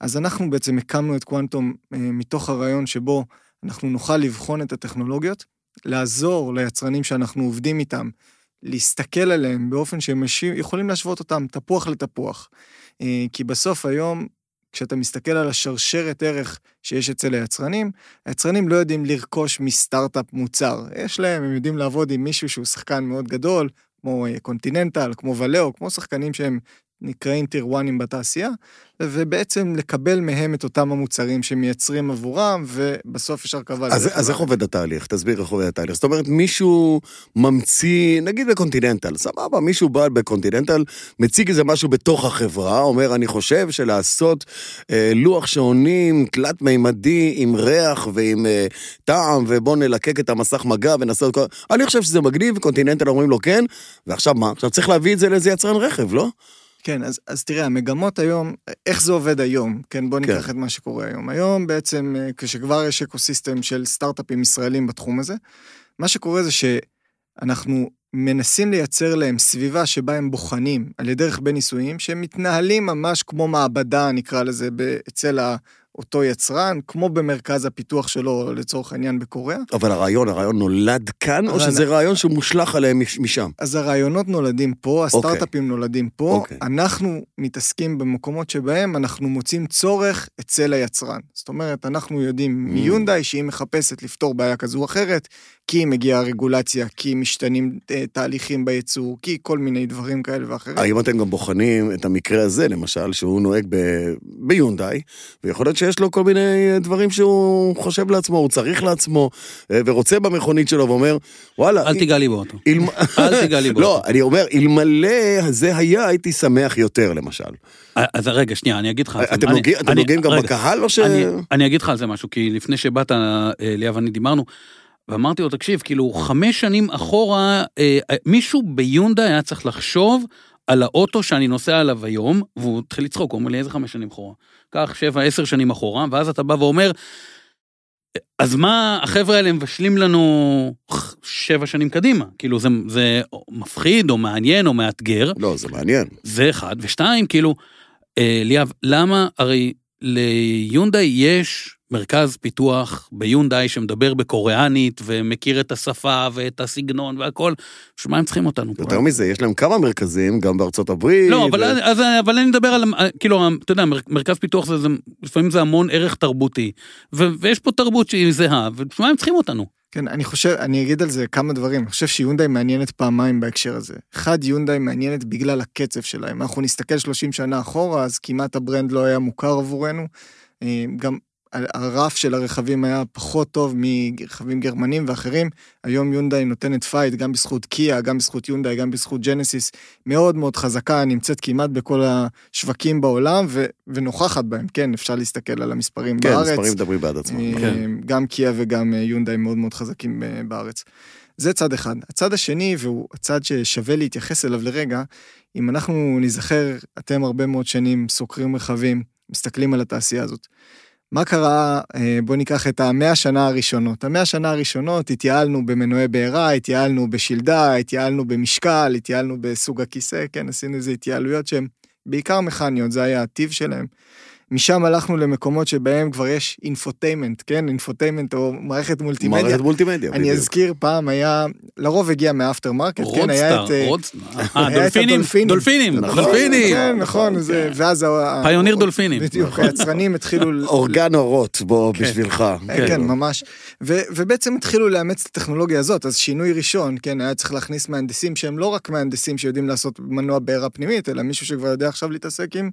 אז אנחנו בעצם הקמנו את קוונטום מתוך הרעיון שבו אנחנו נוכל לבחון את הטכנולוגיות, לעזור ליצרנים שאנחנו עובדים איתם, להסתכל עליהם באופן שהם יכולים להשוות אותם תפוח לתפוח. אה, כי בסוף היום, כשאתה מסתכל על השרשרת ערך שיש אצל היצרנים, היצרנים לא יודעים לרכוש מסטארט-אפ מוצר. יש להם, הם יודעים לעבוד עם מישהו שהוא שחקן מאוד גדול, כמו אה, קונטיננטל, כמו ולאו, כמו שחקנים שהם נקראים טיר וואנים בתעשייה, ובעצם לקבל מהם את אותם המוצרים שמייצרים עבורם, ובסוף יש הרכבה. אז, אז איך. עובד התהליך? תסביר איך עובד התהליך. זאת אומרת, מישהו ממציא, נגיד בקונטיננטל, סבבה, מישהו בא בקונטיננטל, מציג איזה משהו בתוך החברה, אומר, אני חושב שלעשות אה, לוח שעונים תלת-מימדי עם ריח ועם אה, טעם, ובוא נלקק את המסך מגע ונעשה את כל... אני חושב שזה מגניב, קונטיננטל אומרים לו כן, ועכשיו מה? עכשיו צריך להביא את זה לאיזה יצרן רכב, לא? כן, אז, אז תראה, המגמות היום, איך זה עובד היום? כן, בוא ניקח כן. את מה שקורה היום. היום בעצם, אה, כשכבר יש אקוסיסטם של סטארט-אפים ישראלים בתחום הזה, מה שקורה זה שאנחנו מנסים לייצר להם סביבה שבה הם בוחנים על ידי רכבי ניסויים, שהם מתנהלים ממש כמו מעבדה, נקרא לזה, אצל אותו יצרן, כמו במרכז הפיתוח שלו, לצורך העניין, בקוריאה. אבל הרעיון, הרעיון נולד כאן, או שזה אני- רעיון שמושלך עליהם מש- משם? אז הרעיונות נולדים פה, הסטארט-אפים נולדים פה, אוקיי. אנחנו מתעסקים במקומות שבהם אנחנו מוצאים צורך אצל היצרן. זאת אומרת, אנחנו יודעים Mm. מיונדאי שהיא מחפשת לפתור בעיה כזו או אחרת, כי מגיעה רגולציה, כי משתנים אה, תהליכים בייצור, כי כל מיני דברים כאלה ואחרים. האם אתם גם בוחנים את המקרה הזה, למשל, שהוא נוהג ב- ביונדאי, ויכול להיות שיש לו כל מיני דברים שהוא חושב לעצמו, הוא צריך לעצמו, אה, ורוצה במכונית שלו ואומר, וואלה, אל תיגע לי באוטו. אל תיגע לי בו. לא, אני אומר, אלמלא זה היה, הייתי שמח יותר, למשל. אז רגע, שנייה, אני אגיד לך. על זה. אתם נוגעים- גם בקהל, או ש... אני, אגיד לך על זה משהו, כי לפני שבאת, אה, ליאב ואני דיברנו, ואמרתי לו, תקשיב, כאילו, חמש שנים אחורה, אה, אה, מישהו ביונדה היה צריך לחשוב על האוטו שאני נוסע עליו היום, והוא התחיל לצחוק, הוא אומר לי, איזה חמש שנים אחורה? קח שבע, עשר שנים אחורה, ואז אתה בא ואומר, אז מה החבר'ה האלה מבשלים לנו שבע שנים קדימה? כאילו, זה, זה מפחיד, או מעניין, או מאתגר. לא, זה מעניין. זה אחד, ושתיים, כאילו, אה, ליאב, למה, הרי ליונדאי יש מרכז פיתוח ביונדאי שמדבר בקוריאנית ומכיר את השפה ואת הסגנון והכל, בשביל מה הם צריכים אותנו פה? יותר מזה, יש להם כמה מרכזים, גם בארצות הברית. לא, אבל, ו- אז, אבל אני מדבר על, כאילו, אתה יודע, מר- מרכז פיתוח זה, זה, לפעמים זה המון ערך תרבותי, ו, ויש פה תרבות שהיא זהה, ובשביל מה הם צריכים אותנו? כן, אני חושב, אני אגיד על זה כמה דברים. אני חושב שיונדאי מעניינת פעמיים בהקשר הזה. אחד, יונדאי מעניינת בגלל הקצב שלהם. אנחנו נסתכל 30 שנה אחורה, אז כמעט ה brand לא היה מוכר עבורנו. אה, גם הרף של הרכבים היה פחות טוב מרכבים גרמנים ואחרים. היום יונדאי נותנת fight גם בזכות קיה, גם בזכות יונדאי, גם בזכות ג'נסיס. מאוד מאוד חזקה, נמצאת כמעט בכל השווקים בעולם ו- ונוכחת בהם. כן, אפשר להסתכל על המספרים כן, בארץ. מספרים מדברים בעד עצמם. אה, כן. גם קיה וגם יונדאי מאוד מאוד חזקים אה, בארץ. זה צד אחד. הצד השני, והוא הצד ששווה להתייחס אליו לרגע, אם אנחנו נזכר, אתם הרבה מאוד שנים סוקרים רכבים, מסתכלים על התעשייה הזאת. מה קרה, אה, בואו ניקח את המאה שנה הראשונות. המאה שנה הראשונות התייעלנו במנועי בעירה, התייעלנו בשלדה, התייעלנו במשקל, התייעלנו בסוג הכיסא, כן, עשינו איזה התייעלויות שהן בעיקר מכניות, זה היה הטיב שלהם. משם הלכנו למקומות שבהם כבר יש infotainment, כן? infotainment או מערכת מולטימדיה. מערכת מולטימדיה, אני בדיוק. אזכיר פעם היה, לרוב הגיע מ aftermarket, כן, היה Roadstar, את... אה, Roadstar, אה, את דולפינים. דולפינים, נכון, דולפינים, כן, נכון, זה- ואז... ה- פיוניר דולפינים. בדיוק, היצרנים התחילו... אורגן אורות, בוא, כן. בשבילך. כן, כאילו. ממש. ובעצם התחילו לאמץ את הטכנולוגיה הזאת, אז שינוי ראשון, כן, היה צריך להכניס מהנדסים שהם לא רק מהנדסים שיודעים לעשות מנוע בעירה פנימית, אלא מישהו שכבר יודע עכשיו להתעסק עם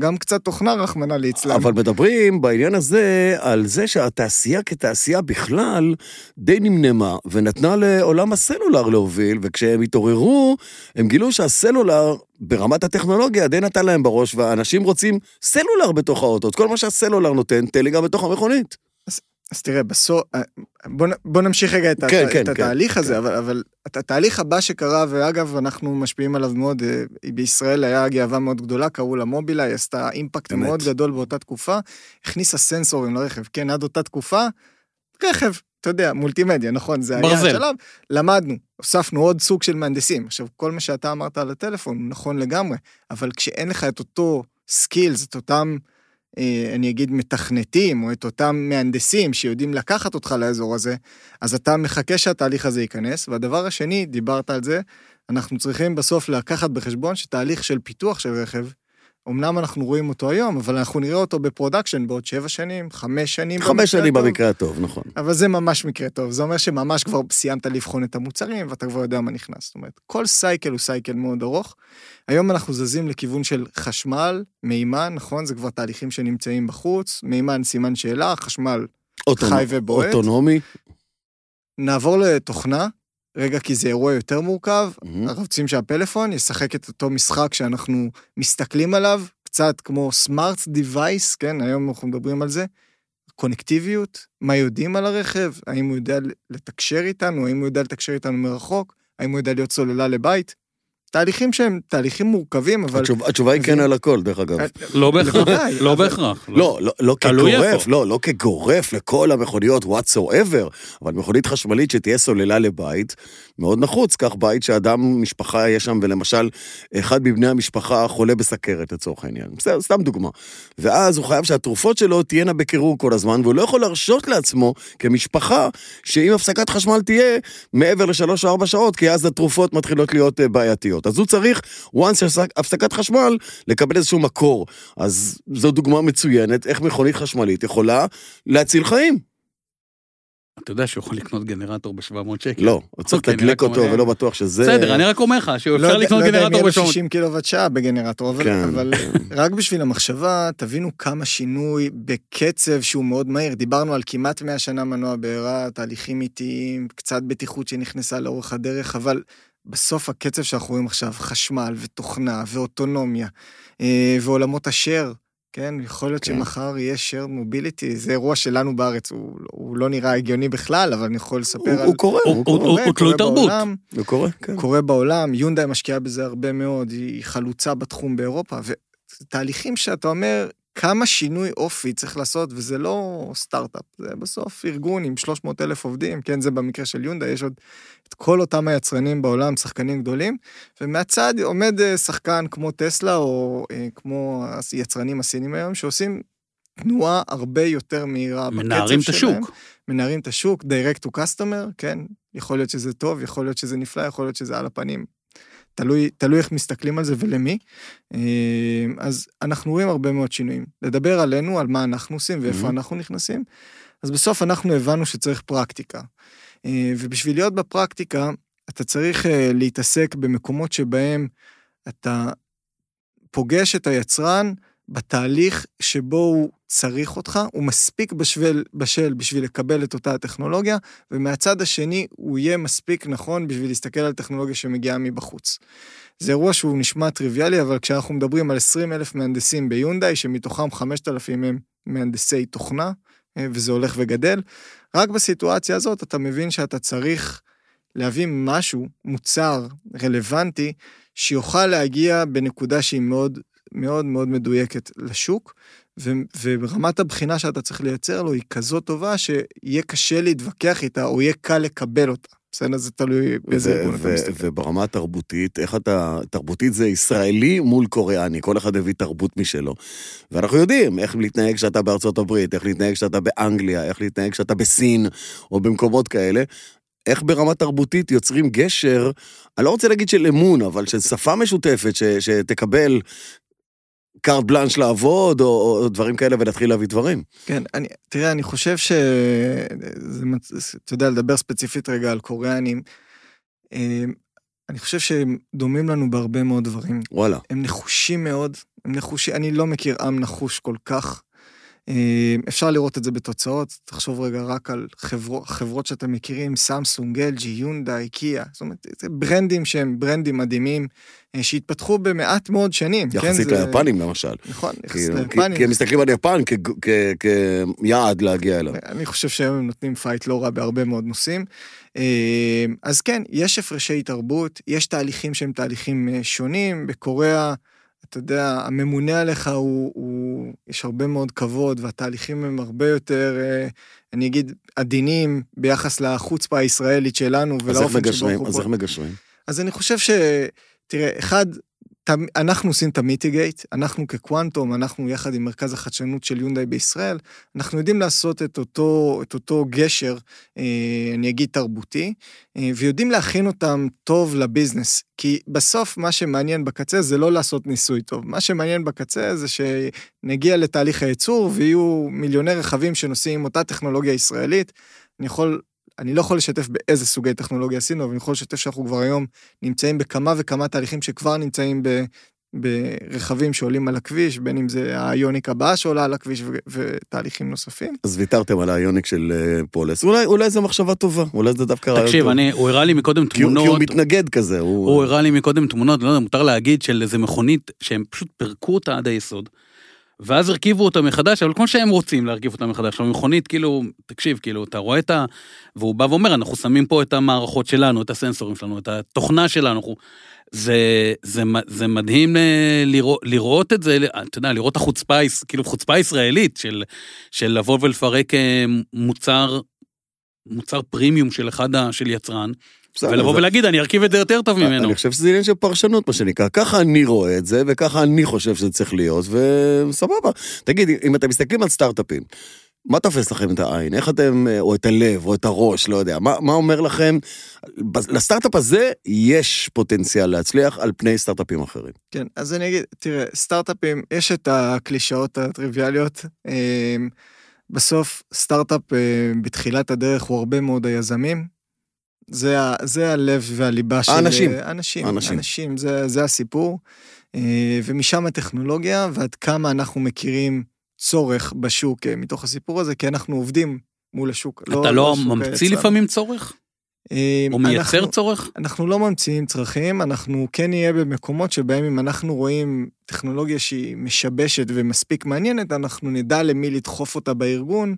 גם קצת תוכנה, רחמנא ליצלן. אבל מדברים בעניין הזה על זה שהתעשייה כתעשייה בכלל די נמנמה ונתנה לעולם הסלולר להוביל, וכשהם התעוררו, הם גילו שהסלולר ברמת הטכנולוגיה די נתן להם בראש, ואנשים רוצים סלולר בתוך האוטו. כל מה שהסלולר נותן, תן לי גם בתוך המכונית. אז תראה, בסוף, בוא, נ- בוא נמשיך רגע את, כן, הת, כן, את כן, התהליך הזה, כן. אבל, אבל התהליך הבא שקרה, ואגב, אנחנו משפיעים עליו מאוד, אה, בישראל היה גאווה מאוד גדולה, קראו לה מובילה, היא עשתה אימפקט אמת. מאוד גדול באותה תקופה, הכניסה סנסורים לרכב, כן, עד אותה תקופה, רכב, אתה יודע, מולטימדיה, נכון, זה היה ברזל. השלב, למדנו, הוספנו עוד סוג של מהנדסים. עכשיו, כל מה שאתה אמרת על הטלפון נכון לגמרי, אבל כשאין לך את אותו skills, את אותם... אה, אני אגיד מתכנתים, או את אותם מהנדסים שיודעים לקחת אותך לאזור הזה, אז אתה מחכה שהתהליך הזה ייכנס. והדבר השני, דיברת על זה, אנחנו צריכים בסוף לקחת בחשבון שתהליך של פיתוח של רכב, אמנם אנחנו רואים אותו היום, אבל אנחנו נראה אותו ב production בעוד שבע שנים, חמש שנים. חמש שנים הטוב. במקרה הטוב, נכון. אבל זה ממש מקרה טוב, זה אומר שממש כבר סיימת לבחון את המוצרים ואתה כבר יודע מה נכנס. זאת אומרת, כל cycle הוא cycle מאוד ארוך. היום אנחנו זזים לכיוון של חשמל, מימן, נכון? זה כבר תהליכים שנמצאים בחוץ, מימן סימן שאלה, חשמל אוטונ- חי ובועט. אוטונומי. נעבור לתוכנה, רגע, כי זה אירוע יותר מורכב. מהמם. אנחנו רוצים שהפלאפון ישחק את אותו משחק שאנחנו מסתכלים עליו, קצת כמו סמארט דיווייס, כן, היום אנחנו מדברים על זה. קונקטיביות, מה יודעים על הרכב, האם הוא יודע לתקשר איתנו, האם הוא יודע לתקשר איתנו מרחוק, האם הוא יודע להיות סוללה לבית. תהליכים שהם תהליכים מורכבים, אבל... התשובה- התשובה היא כן. על הכל, דרך אגב. לא בהכרח, לא בהכרח. לא, לא, לא תלוי כגורף. לא, לא כגורף לכל המכוניות whatsoever, אבל מכונית חשמלית שתהיה סוללה לבית, מאוד נחוץ, קח בית שאדם, משפחה יש שם, ולמשל, אחד מבני המשפחה חולה בסכרת לצורך העניין, בסדר, סתם דוגמה. ואז הוא חייב שהתרופות שלו תהיינה בקירור כל הזמן, והוא לא יכול להרשות לעצמו, כמשפחה, שאם הפסקת חשמל תהיה מעבר לשלוש או ארבע שעות, כי אז התרופות מתחילות להיות אה, בעייתיות. אז הוא צריך, once הפסק- הפסקת חשמל, לקבל איזשהו מקור. אז זו דוגמה מצוינת איך מכונית חשמלית יכולה להציל חיים. אתה יודע שהוא יכול לקנות גנרטור ב-700 שקל. לא, הוא צריך אוקיי, אני לתדלק אותו ולא בטוח שזה... בסדר, אני רק אומר לך לא שאפשר לקנות לא יודע אם גנרטור יהיה לו ב-700 60 קילוואט שעה בגנרטור, אבל, כן. אבל רק בשביל המחשבה, תבינו כמה שינוי בקצב שהוא מאוד מהיר. דיברנו על כמעט 100 שנה מנוע בעירה, תהליכים איטיים, קצת בטיחות שנכנסה לאורך הדרך, אבל בסוף הקצב שאנחנו רואים עכשיו, חשמל ותוכנה ואוטונומיה אה, ועולמות השאר, כן? יכול להיות כן. שמחר יהיה share mobility, זה אירוע שלנו בארץ, הוא, הוא לא נראה הגיוני בכלל, אבל אני יכול לספר הוא על... הוא קורה, הוא- הוא הוא- קורה, הוא- הוא תלוי תרבות. בעולם. הוא קורה, כן. קורה בעולם, יונדאי משקיעה בזה הרבה מאוד, היא חלוצה בתחום באירופה, ותהליכים שאתה אומר, כמה שינוי אופי צריך לעשות, וזה לא סטארט-אפ, זה בסוף ארגון עם 300 אלף עובדים, כן, זה במקרה של יונדאי, יש עוד את כל אותם היצרנים בעולם, שחקנים גדולים, ומהצד עומד אה, שחקן כמו טסלה, או אה, כמו היצרנים הסינים היום, שעושים תנועה הרבה יותר מהירה בקצב שלהם. מנערים את השוק. מנערים את השוק, direct to customer, כן? יכול להיות שזה טוב, יכול להיות שזה נפלא, יכול להיות שזה על הפנים. תלוי, תלוי איך מסתכלים על זה ולמי. אה, אז אנחנו רואים הרבה מאוד שינויים. לדבר עלינו, על מה אנחנו עושים ואיפה Mhm. אנחנו נכנסים, אז בסוף אנחנו הבנו שצריך פרקטיקה. אה, ובשביל להיות בפרקטיקה, אתה צריך אה, להתעסק במקומות שבהם אתה פוגש את היצרן בתהליך שבו הוא צריך אותך, הוא מספיק בשביל, בשל בשביל לקבל את אותה הטכנולוגיה, ומהצד השני הוא יהיה מספיק נכון בשביל להסתכל על טכנולוגיה שמגיעה מבחוץ. זה אירוע שהוא נשמע טריוויאלי, אבל כשאנחנו מדברים על 20 אלף מהנדסים ביונדאי, שמתוכם 5,000 הם מהנדסי תוכנה, אה, וזה הולך וגדל, רק בסיטואציה הזאת אתה מבין שאתה צריך להביא משהו, מוצר רלוונטי, שיוכל להגיע בנקודה שהיא מאוד מאוד מאוד מדויקת לשוק, ו- ורמת הבחינה שאתה צריך לייצר לו היא כזאת טובה שיהיה קשה להתווכח איתה, או יהיה קל לקבל אותה. בסדר? זה תלוי באיזה ארגון אתה מסתכל. וברמה התרבותית, איך אתה, תרבותית זה ישראלי מול קוריאני, כל אחד הביא תרבות משלו. ואנחנו יודעים איך להתנהג כשאתה בארצות הברית, איך להתנהג כשאתה באנגליה, איך להתנהג כשאתה בסין, או במקומות כאלה. איך ברמה תרבותית יוצרים גשר, אני לא רוצה להגיד של אמון, אבל של שפה משותפת, ש- שתקבל קארט בלאנש לעבוד, או, או דברים כאלה, ולהתחיל להביא דברים. כן, אני, תראה, אני חושב ש... זה, אתה יודע, לדבר ספציפית רגע על קוריאנים, אה, אני חושב שהם דומים לנו בהרבה מאוד דברים. וואלה. הם נחושים מאוד, הם נחושים, אני לא מכיר עם נחוש כל כך. אה, אפשר לראות את זה בתוצאות, תחשוב רגע רק על חברו, חברות שאתם מכירים, סמסונג, LG, יונדאי, קיה, זאת אומרת, זה ברנדים שהם ברנדים מדהימים, אה, שהתפתחו במעט מאוד שנים. כן? יחסית זה- ליפנים למשל. נכון, יחסית כאילו, ליפנים. כי הם מסתכלים על יפן כ- כ- כיעד להגיע אליו. אני חושב שהיום הם נותנים fight לא רע בהרבה מאוד נושאים. אה, אז כן, יש הפרשי תרבות, יש תהליכים שהם תהליכים שונים. בקוריאה, אתה יודע, הממונה עליך הוא, הוא, יש הרבה מאוד כבוד, והתהליכים הם הרבה יותר, אה, אני אגיד, עדינים ביחס לחוצפה הישראלית שלנו ולאופן שבו? אנחנו אז איך מגשרים? אז אני חושב ש... תראה, אחד, אנחנו עושים את המיטיגייט, אנחנו כקוונטום, אנחנו יחד עם מרכז החדשנות של יונדאי בישראל, אנחנו יודעים לעשות את אותו, את אותו גשר, אה, אני אגיד תרבותי, אה, ויודעים להכין אותם טוב לביזנס. כי בסוף מה שמעניין בקצה זה לא לעשות ניסוי טוב, מה שמעניין בקצה זה שנגיע לתהליך הייצור ויהיו מיליוני רכבים שנוסעים עם אותה טכנולוגיה ישראלית. אני יכול אני לא יכול לשתף באיזה סוגי טכנולוגיה עשינו, אבל אני יכול לשתף שאנחנו כבר היום נמצאים בכמה וכמה תהליכים שכבר נמצאים ב, ברכבים שעולים על הכביש, בין אם זה האיוניק הבאה שעולה על הכביש ו- ותהליכים נוספים. אז ויתרתם על האיוניק של אה, פולס. אולי, אולי זו מחשבה טובה, אולי זה דווקא רעיון תקשיב, טוב. אני, הוא הראה לי מקודם הוא, כי הוא תמונות, מתנגד כזה, הוא... הוא הראה לי מקודם תמונות, לא יודע, מותר להגיד, של איזה מכונית שהם פשוט פירקו אותה עד היסוד. ואז הרכיבו אותה מחדש, אבל כמו שהם רוצים להרכיב אותה מחדש. עכשיו, מכונית, כאילו, תקשיב, כאילו, אתה רואה את ה... והוא בא ואומר, אנחנו שמים פה את המערכות שלנו, את הסנסורים שלנו, את התוכנה שלנו. אנחנו... זה, זה, זה מדהים אה, לראות, לראות את זה, אתה יודע, לראות את החוצפה, כאילו חוצפה ישראלית של, של לבוא ולפרק אה, מוצר, מוצר פרימיום של אחד, של יצרן, ולבוא ולהגיד, אני ארכיב את זה יותר טוב ממנו. אני חושב שזה עניין של פרשנות, מה שנקרא. ככה אני רואה את זה, וככה אני חושב שזה צריך להיות, וסבבה. תגיד, אם אתם מסתכלים על סטארט-אפים, מה תופס לכם את העין? איך אתם, אה, או את הלב, או את הראש, לא יודע. מה, מה אומר לכם? ב- לסטארט-אפ הזה יש פוטנציאל להצליח על פני סטארט-אפים אחרים. כן, אז אני אגיד, תראה, סטארט-אפים, יש את הקלישאות הטריוויאליות. אה, בסוף, סטארט-אפ אה, בתחילת הדרך הוא הרבה מאוד היזמים. זה, זה הלב והליבה של... האנשים. אה, אנשים. האנשים. אנשים, זה, זה הסיפור. אה, ומשם הטכנולוגיה, ועד כמה אנחנו מכירים צורך בשוק אה, מתוך הסיפור הזה, כי אנחנו עובדים מול השוק. אתה לא השוק ממציא היצרן. לפעמים צורך? או מייצר אנחנו- צורך? אנחנו לא ממציאים צרכים, אנחנו כן נהיה במקומות שבהם אם אנחנו רואים טכנולוגיה שהיא משבשת ומספיק מעניינת, אנחנו נדע למי לדחוף אותה בארגון,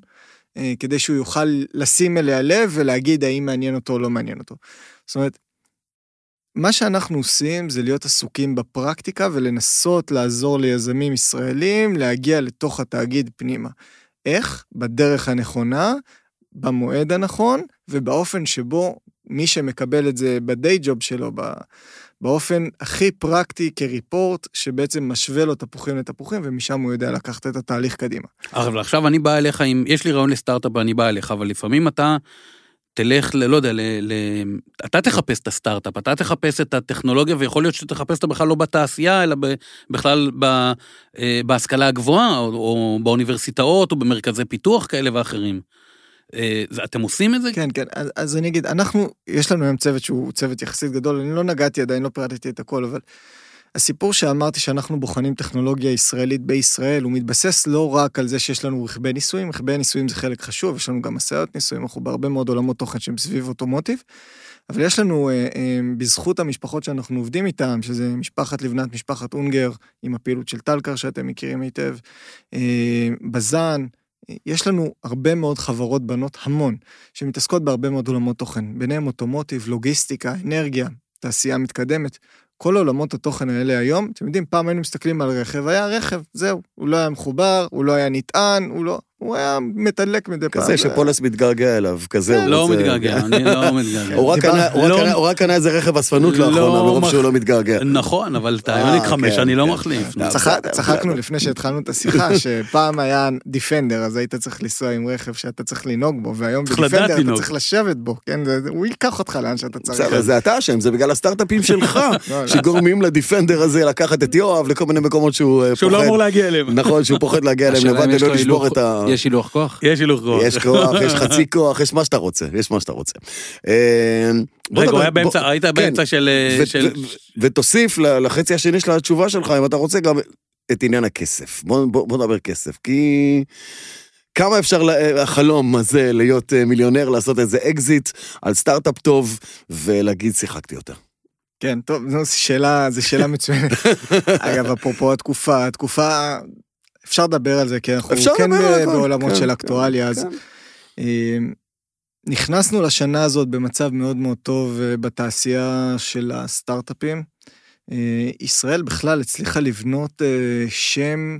כדי שהוא יוכל לשים אליה לב ולהגיד האם מעניין אותו או לא מעניין אותו. זאת אומרת, מה שאנחנו עושים זה להיות עסוקים בפרקטיקה ולנסות לעזור ליזמים ישראלים להגיע לתוך התאגיד פנימה. איך? בדרך הנכונה, במועד הנכון, ובאופן שבו מי שמקבל את זה בדיי ג'וב שלו, ב- באופן הכי פרקטי כריפורט, שבעצם משווה לו תפוחים לתפוחים, ומשם הוא יודע לקחת את התהליך קדימה. אבל עכשיו אני בא אליך עם, יש לי רעיון לסטארט-אפ ואני בא אליך, אבל לפעמים אתה תלך, ל, לא יודע, ל, ל, אתה תחפש את הסטארט-אפ, אתה תחפש את הטכנולוגיה, ויכול להיות שתחפש אותה בכלל לא בתעשייה, אלא ב, בכלל ב, אה, בהשכלה הגבוהה, או, או באוניברסיטאות, או במרכזי פיתוח כאלה ואחרים. אה, אתם עושים את זה? כן, כן, אז, אני אגיד, אנחנו, יש לנו היום צוות שהוא צוות יחסית גדול, אני לא נגעתי עדיין, לא פירטתי את הכל, אבל הסיפור שאמרתי שאנחנו בוחנים טכנולוגיה ישראלית בישראל, הוא מתבסס לא רק על זה שיש לנו רכבי ניסויים, רכבי ניסויים זה חלק חשוב, יש לנו גם משאיות ניסויים, אנחנו בהרבה מאוד עולמות תוכן שהם סביב אוטומוטיב, אבל יש לנו, אה, אה, בזכות המשפחות שאנחנו עובדים איתן, שזה משפחת לבנת, משפחת אונגר, עם הפעילות של טלקר שאתם מכירים היטב, בזן, יש לנו הרבה מאוד חברות בנות, המון, שמתעסקות בהרבה מאוד עולמות תוכן, ביניהם אוטומוטיב, לוגיסטיקה, אנרגיה, תעשייה מתקדמת. כל עולמות התוכן האלה היום, אתם יודעים, פעם היינו מסתכלים על רכב, היה רכב, זהו, הוא לא היה מחובר, הוא לא היה נטען, הוא לא, הוא היה מתדלק מדי פעם. כזה שפולס מתגעגע אליו, כזה הוא לא רוצה- מתגעגע, אני לא מתגעגע. הוא רק קנה- לא- קנה- איזה רכב אספנות לא לאחרונה, מרוב שהוא לא מתגעגע. נכון, אבל את היוניק אה, 5 כן, אני לא כן. מחליף. אה, צחקנו. לפני שהתחלנו את השיחה, שפעם היה דיפנדר, אז היית צריך לנסוע עם רכב שאתה צריך לנהוג בו, והיום בדיפנדר אתה. צריך לשבת בו, כן? זה- הוא ייקח אותך לאן שאתה צריך. זה אתה אשם, זה בגלל הסטארט-אפים שלך, לא, לא. שגורמים לדיפנדר הזה לקחת את יואב לכל מיני מקומות שהוא אה, שהוא לא פוחד. אמור להגיע אליהם. נכון, שהוא פוחד להגיע אליהם לבד ולא לשבור את ה... יש הילוך כוח? יש הילוך כוח. יש כוח, יש חצי כוח, יש מה שאתה רוצה, יש מה שאתה רוצה. אה, בוא רגע, הוא היה באמצע, היית כן. באמצע של... ו- של- ו- ותוסיף ל- לחצי השני של התשובה שלך, אם אתה רוצה, גם את עניין הכסף. בוא, בוא, בוא נדבר כסף, כי כמה אפשר, לה- החלום הזה להיות אה, מיליונר, לעשות איזה אקזיט על סטארט-אפ טוב, ולהגיד שיחקתי אותה. כן, טוב, זו שאלה, זו שאלה מצוינת. אגב, אפרופו התקופה, התקופה, אפשר לדבר על זה, כי אנחנו אפשר כן לדבר על ב- הכל, בעולמות כן, של כן, אקטואליה, אז כן. אה, נכנסנו לשנה הזאת במצב מאוד מאוד טוב אה, בתעשייה של הסטארט-אפים. אה, ישראל בכלל הצליחה לבנות שם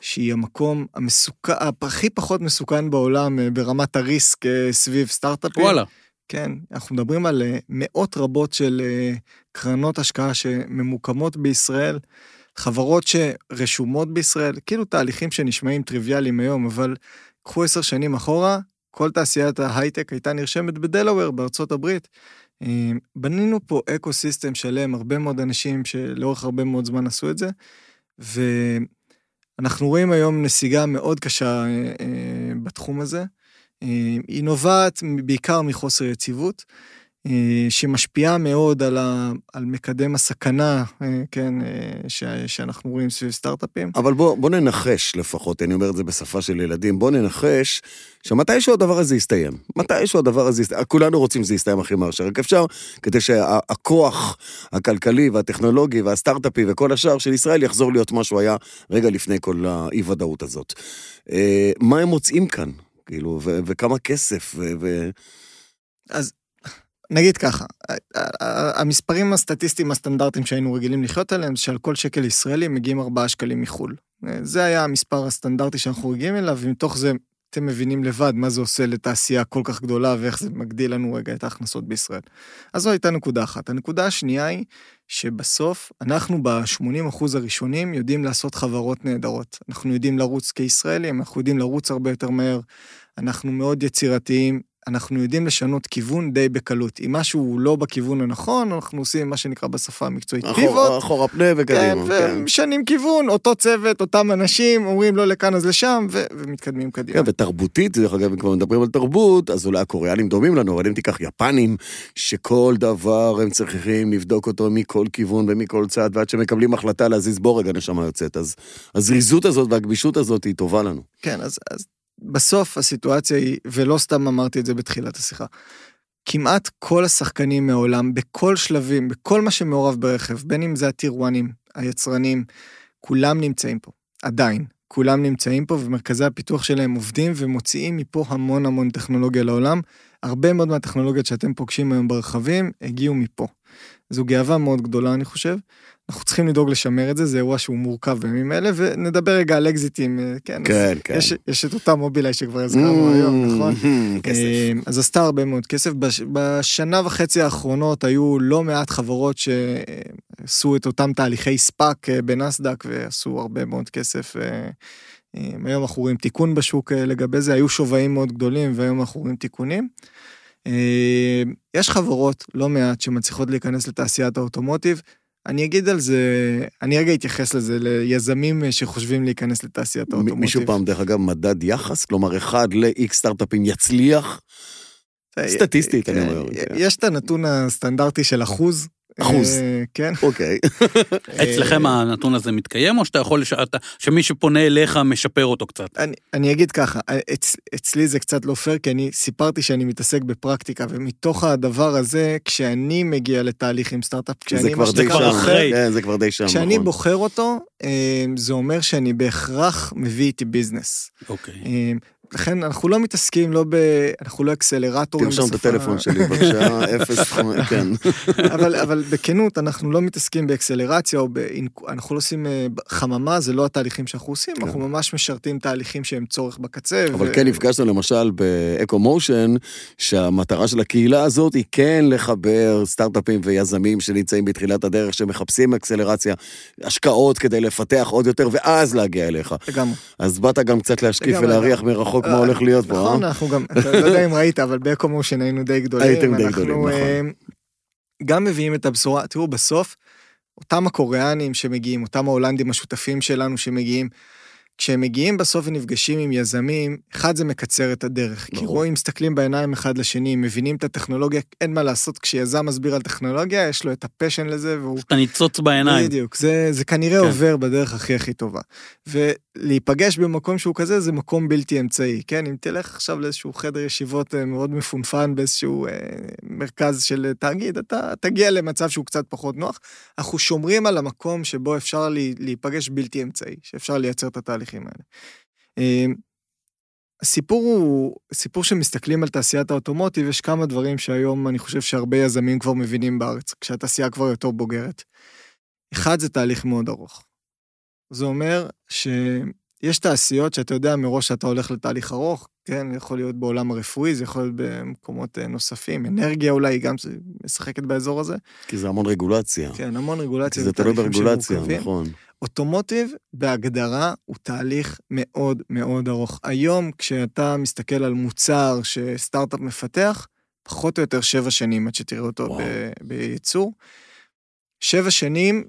שהיא המקום המסוכן, הכי פחות מסוכן בעולם ברמת הריסק סביב סטארט-אפים. וואלה. כן, אנחנו מדברים על מאות רבות של קרנות השקעה שממוקמות בישראל, חברות שרשומות בישראל, כאילו תהליכים שנשמעים טריוויאליים היום, אבל קחו עשר שנים אחורה, כל תעשיית ההייטק הייתה נרשמת בדלאוור בארצות הברית. אה, בנינו פה אקו סיסטם שלם, הרבה מאוד אנשים שלאורך הרבה מאוד זמן עשו את זה, ואנחנו רואים היום נסיגה מאוד קשה בתחום הזה. היא נובעת בעיקר מחוסר יציבות, אה, שמשפיעה מאוד על, ה, על מקדם הסכנה, אה, כן, אה, ש, שאנחנו רואים סביב סטארט-אפים. אבל בוא, בוא ננחש לפחות, אני אומר את זה בשפה של ילדים, בוא ננחש שמתישהו הדבר הזה יסתיים. מתישהו הדבר הזה יסתיים, כולנו רוצים שזה יסתיים הכי מהר שרק אפשר, כדי שהכוח הכלכלי והטכנולוגי והסטארט-אפי וכל השאר של ישראל יחזור להיות מה שהוא היה רגע לפני כל האי-ודאות הזאת. מה הם מוצאים כאן? כאילו, ו- וכמה כסף, ו... ו... אז נגיד ככה, המספרים הסטטיסטיים הסטנדרטיים שהיינו רגילים לחיות עליהם, שעל כל שקל ישראלי מגיעים 4 שקלים מחו"ל. זה היה המספר הסטנדרטי שאנחנו רגילים אליו, ומתוך זה אתם מבינים לבד מה זה עושה לתעשייה כל כך גדולה ואיך זה מגדיל לנו רגע את ההכנסות בישראל. אז זו הייתה נקודה אחת. הנקודה השנייה היא שבסוף אנחנו ב-80% הראשונים יודעים לעשות חברות נהדרות. אנחנו יודעים לרוץ כישראלים, אנחנו יודעים לרוץ הרבה יותר מהר, אנחנו מאוד יצירתיים, אנחנו יודעים לשנות כיוון די בקלות. אם משהו לא בכיוון הנכון, אנחנו עושים מה שנקרא בשפה המקצועית פיבוט. אחורה פנה וקדימה. כן, ומשנים כן. כיוון, אותו צוות, אותם אנשים, אומרים לא לכאן אז לשם, ו- ומתקדמים קדימה. כן, ותרבותית, דרך אגב, אם כבר מדברים על תרבות, אז אולי הקוריאנים דומים לנו, אבל אם תיקח יפנים, שכל דבר הם צריכים לבדוק אותו מכל כיוון ומכל צד, ועד שמקבלים החלטה להזיז בוא רגע נשמה יוצאת. אז הזריזות הזאת והגמישות הזאת היא טובה לנו. כן, אז, אז בסוף הסיטואציה היא, ולא סתם אמרתי את זה בתחילת השיחה, כמעט כל השחקנים מהעולם, בכל שלבים, בכל מה שמעורב ברכב, בין אם זה הטירואנים, היצרנים, כולם נמצאים פה, עדיין. כולם נמצאים פה ומרכזי הפיתוח שלהם עובדים ומוציאים מפה המון המון טכנולוגיה לעולם. הרבה מאוד מהטכנולוגיות שאתם פוגשים היום ברכבים הגיעו מפה. זו גאווה מאוד גדולה אני חושב. אנחנו צריכים לדאוג לשמר את זה, זה אירוע שהוא מורכב בימים אלה, ונדבר רגע על אקזיטים, אה, כן, כן, כן. יש, יש את אותה מובילאיי שכבר הזכרנו mm, היום, נכון? כסף. אה, אז עשתה הרבה מאוד כסף. בש, בשנה וחצי האחרונות היו לא מעט חברות שעשו את אותם תהליכי ספאק אה, בנסדק ועשו הרבה מאוד כסף. היום אנחנו רואים תיקון בשוק לגבי זה, היו שווים מאוד גדולים והיום אנחנו רואים תיקונים. יש חברות, לא מעט, שמצליחות להיכנס לתעשיית האוטומוטיב. אני אגיד על זה, אני רגע אתייחס לזה, ליזמים שחושבים להיכנס לתעשיית האוטומוטיב. מישהו פעם, דרך אגב, מדד יחס? כלומר, אחד ל-X סטארט-אפים יצליח? אה, סטטיסטית, אני אומר. כן. יש את הנתון הסטנדרטי של אחוז, אחוז. אה, כן. אוקיי. אצלכם הנתון הזה מתקיים, או שאתה יכול, שמי שפונה אליך משפר אותו קצת? אני אגיד ככה, אצלי זה קצת לא פייר, כי אני סיפרתי שאני מתעסק בפרקטיקה, ומתוך הדבר הזה, כשאני מגיע לתהליך עם סטארט-אפ, כשאני... זה כבר די שם, כן, זה כבר די שם, כשאני נכון. בוחר אותו, אה, זה אומר שאני בהכרח מביא איתי business. אוקיי. לכן אנחנו לא מתעסקים, לא ב... אנחנו לא אקסלרטורים בשפה... תרשום את הטלפון שלי, בבקשה, 05, כן. אבל, אבל בכנות, אנחנו לא מתעסקים באקסלרציה או ב... אנחנו לא עושים אה, חממה, זה לא התהליכים שאנחנו עושים, כן. אנחנו ממש משרתים תהליכים שהם צורך בקצה. אבל ו... כן נפגשנו למשל באקו מושן, שהמטרה של הקהילה הזאת היא כן לחבר סטארט-אפים ויזמים שנמצאים בתחילת הדרך, שמחפשים אקסלרציה, השקעות כדי לפתח עוד יותר, ואז להגיע אליך. לגמרי. אז באת גם קצת להשקיף ולהריח מרחוק. רחוק מה הולך להיות פה, אה? נכון, אנחנו גם, אתה לא יודע אם ראית, אבל ב EcoMotion היינו די גדולים. הייתם די גדולים, נכון. אה, גם מביאים את הבשורה, תראו, בסוף, אותם הקוריאנים שמגיעים, אותם ההולנדים השותפים שלנו שמגיעים, כשהם מגיעים בסוף ונפגשים עם יזמים, אחד זה מקצר את הדרך. כי רואים, מסתכלים בעיניים אחד לשני, מבינים את הטכנולוגיה, אין מה לעשות, כשיזם מסביר על טכנולוגיה, יש לו את ה passion לזה, והוא... אתה ניצוץ בעיניים. בדיוק, זה, זה כנראה כן. עובר בדרך הכי הכי טובה. ולהיפגש במקום שהוא כזה, זה מקום בלתי אמצעי, כן? אם תלך עכשיו לאיזשהו חדר ישיבות אה, מאוד מפונפן באיזשהו אה, מרכז של תאגיד, אתה תגיע למצב שהוא קצת פחות נוח. אנחנו שומרים על המקום שבו אפשר להיפגש בלתי אמצעי, שאפשר לייצר את. התהליכים האלה. אמ, הסיפור הוא, סיפור שמסתכלים על תעשיית האוטומוטיב, יש כמה דברים שהיום אני חושב שהרבה יזמים כבר מבינים בארץ, כשהתעשייה כבר יותר בוגרת. אחד, זה תהליך מאוד ארוך. זה אומר יש תעשיות שאתה יודע מראש שאתה הולך לתהליך ארוך, כן, יכול להיות בעולם הרפואי, זה יכול להיות במקומות אה, נוספים, אנרגיה אולי גם משחקת באזור הזה. כי זה המון רגולציה. כן, המון רגולציה. זה תלוי ברגולציה. נכון. אוטומוטיב בהגדרה הוא תהליך מאוד מאוד ארוך. היום כשאתה מסתכל על מוצר שסטארט-אפ מפתח, פחות או יותר שבע שנים עד שתראה אותו. ב- בייצור. שבע שנים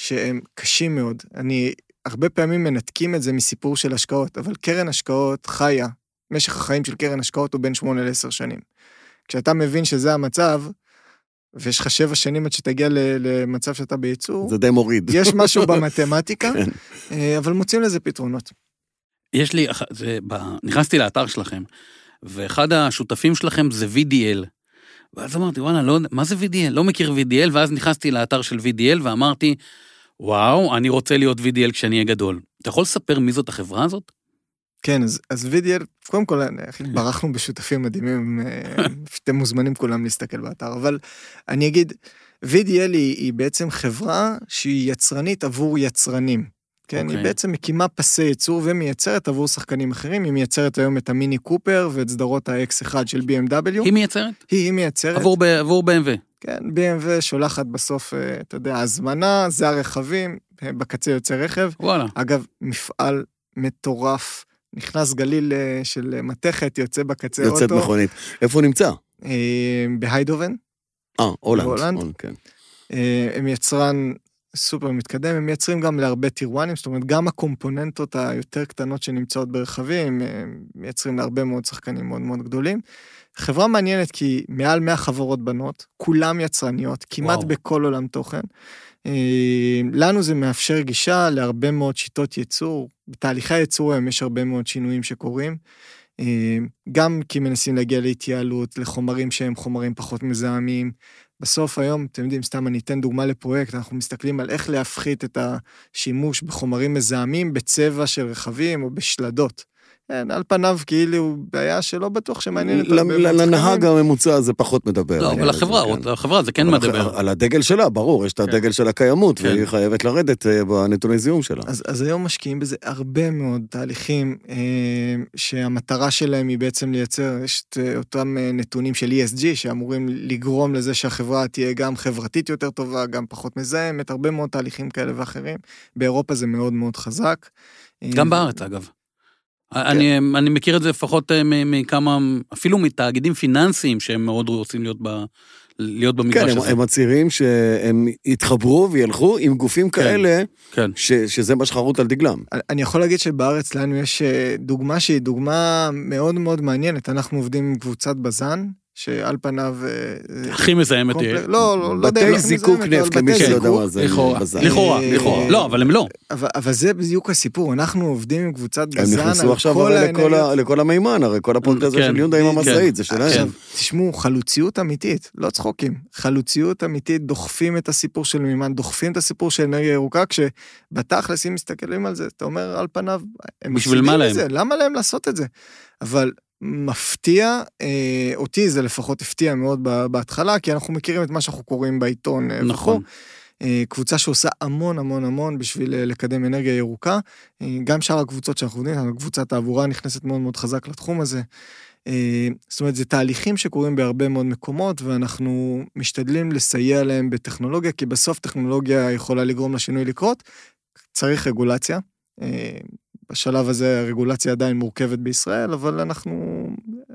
שהם קשים מאוד. אני, הרבה פעמים מנתקים את זה מסיפור של השקעות, אבל קרן השקעות חיה, משך החיים של קרן השקעות הוא בין שמונה לעשר שנים. כשאתה מבין שזה המצב, ויש לך שבע שנים עד שתגיע למצב שאתה בייצור, זה די מוריד. יש משהו במתמטיקה, כן. אה, אבל מוצאים לזה פתרונות. יש לי, זה, ב, נכנסתי לאתר שלכם, ואחד השותפים שלכם זה VDL. ואז אמרתי, וואלה, לא, מה זה VDL? לא מכיר VDL, ואז נכנסתי לאתר של VDL ואמרתי, וואו, אני רוצה להיות VDL כשאני אהיה גדול. אתה יכול לספר מי זאת החברה הזאת? כן, אז, אז VDL, קודם כל, התברכנו בשותפים מדהימים, אה, אתם מוזמנים כולם להסתכל באתר, אבל אני אגיד, VDL היא, היא בעצם חברה שהיא יצרנית עבור יצרנים. כן, אוקיי. היא בעצם מקימה פסי ייצור ומייצרת עבור שחקנים אחרים, היא מייצרת היום את המיני קופר ואת סדרות ה-X1 של BMW. היא מייצרת? היא, היא מייצרת. עבור, ב- עבור BMW. כן, BMW שולחת בסוף, אה, אתה יודע, הזמנה, זה הרכבים, אה, בקצה יוצא רכב. וואלה. אגב, מפעל מטורף, נכנס גליל אה, של מתכת, יוצא בקצה יוצאת אוטו. מכונית. איפה הוא נמצא? בהיידובן, אה, הולנד. בהולנד? הולנד, כן. הם יצרן סופר מתקדם, הם מייצרים גם להרבה טירואנים, זאת אומרת, גם הקומפוננטות היותר קטנות שנמצאות ברכבים, אה, מייצרים להרבה מאוד שחקנים מאוד מאוד גדולים. חברה מעניינת כי מעל 100 חברות בנות, כולם יצרניות, כמעט וואו. בכל עולם תוכן. אה, לנו זה מאפשר גישה להרבה מאוד שיטות ייצור. בתהליכי הייצור היום יש הרבה מאוד שינויים שקורים. אה, גם כי מנסים להגיע להתייעלות, לחומרים שהם חומרים פחות מזהמים. בסוף היום, אתם יודעים, סתם אני אתן דוגמה לפרויקט, אנחנו מסתכלים על איך להפחית את השימוש בחומרים מזהמים בצבע של רכבים או בשלדות. כן, על פניו כאילו בעיה שלא בטוח שמעניינת לנהג. הממוצע זה פחות מדבר. לא, אבל הזה, החברה, כן. החברה זה כן מדבר. על הדגל שלה, ברור, יש את כן. הדגל של הקיימות, כן. והיא חייבת לרדת אה, בנתוני זיהום שלה. אז, אז היום משקיעים בזה הרבה מאוד תהליכים אה, שהמטרה שלהם היא בעצם לייצר, יש את אה, אותם נתונים של ESG שאמורים לגרום לזה שהחברה תהיה גם חברתית יותר טובה, גם פחות מזהמת, הרבה מאוד תהליכים כאלה ואחרים. באירופה זה מאוד מאוד חזק. גם בארץ, אגב. אני, אני מכיר את זה לפחות אה, מ- מכמה, אפילו מתאגידים פיננסיים שהם מאוד רוצים להיות, ב, להיות כן, במגרש הם, הזה. הם מצהירים שהם יתחברו וילכו עם גופים כאלה, כן. ש, שזה מה שחרוט על דגלם. אני יכול להגיד שבארץ לנו יש אה, דוגמה שהיא דוגמה מאוד מאוד מעניינת. אנחנו עובדים עם קבוצת בז"ן, שעל פניו... אה, הכי מזהמת קומפלק- תהיה. לא, לא, לא יודע בתי הכי זיקוק נפט, למי שלא יודע. מה זה. לכאורה. בז"ן. לכאורה, אה, לכאורה. לא, אבל הם לא. אבל, אבל זה בדיוק הסיפור, אנחנו עובדים עם קבוצת הם בז"ן על נכנסו עכשיו לכל, המימן, הרי כל הפרויקט הזה כן, של יונדאי עם כן. המשאית, זה שלהם. תשמעו, חלוציות אמיתית, לא צחוקים. חלוציות אמיתית, דוחפים את הסיפור של מימן, דוחפים את הסיפור של אנרגיה ירוקה, כשבתכלס, אם מסתכלים על זה, אתה אומר על פניו, הם בשביל מפסידים מה להם? למה להם לעשות את זה? אבל מפתיע, אה, אותי זה לפחות הפתיע מאוד בהתחלה, כי אנחנו מכירים את מה שאנחנו קוראים בעיתון אה, וכו'. נכון. אה, קבוצה שעושה המון המון המון בשביל אה, לקדם אנרגיה ירוקה. גם שאר הקבוצות שאנחנו אבל קבוצת תעבורה נכנסת מאוד מאוד חזק לתחום הזה. זאת אומרת, זה תהליכים שקורים בהרבה מאוד מקומות, ואנחנו משתדלים לסייע להם בטכנולוגיה, כי בסוף טכנולוגיה יכולה לגרום לשינוי לקרות. צריך רגולציה. בשלב הזה הרגולציה עדיין מורכבת בישראל, אבל אנחנו,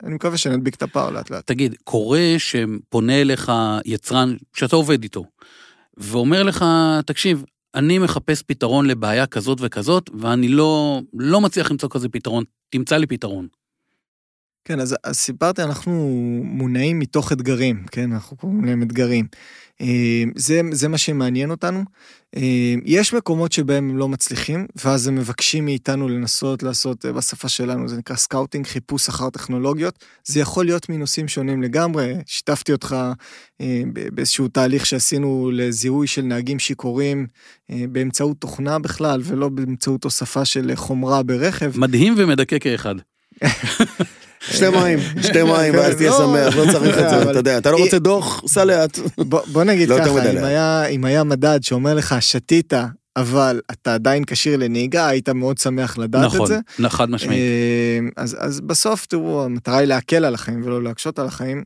אני מקווה שנדביק את הפער לאט לאט. תגיד, קורה שפונה אליך יצרן שאתה עובד איתו, ואומר לך, תקשיב, אני מחפש פתרון לבעיה כזאת וכזאת, ואני לא, לא מצליח למצוא כזה פתרון, תמצא לי פתרון. כן, אז, אז סיפרתי, אנחנו מונעים מתוך אתגרים, כן, אנחנו קוראים להם אתגרים. אה, זה, זה מה שמעניין אותנו. אה, יש מקומות שבהם הם לא מצליחים, ואז הם מבקשים מאיתנו לנסות לעשות, אה, בשפה שלנו זה נקרא scouting, חיפוש אחר טכנולוגיות. זה יכול להיות מנושאים שונים לגמרי. שיתפתי אותך באיזשהו תהליך שעשינו לזיהוי של נהגים שיכורים באמצעות תוכנה בכלל, ולא באמצעות הוספה של חומרה ברכב. מדהים ומדכא כאחד. שתי מים, שתי מים, כן, ואז תהיה לא, שמח, לא צריך את זה, אתה יודע, אתה לא רוצה דוח, סע לאט. בוא, נגיד לא ככה, אם. היה, מדד שאומר לך, שתית אבל אתה עדיין כשיר לנהיגה, היית מאוד שמח לדעת את נכון, זה. חד משמעית. אה, אז, אז בסוף, תראו, המטרה היא להקל על החיים ולא להקשות על החיים.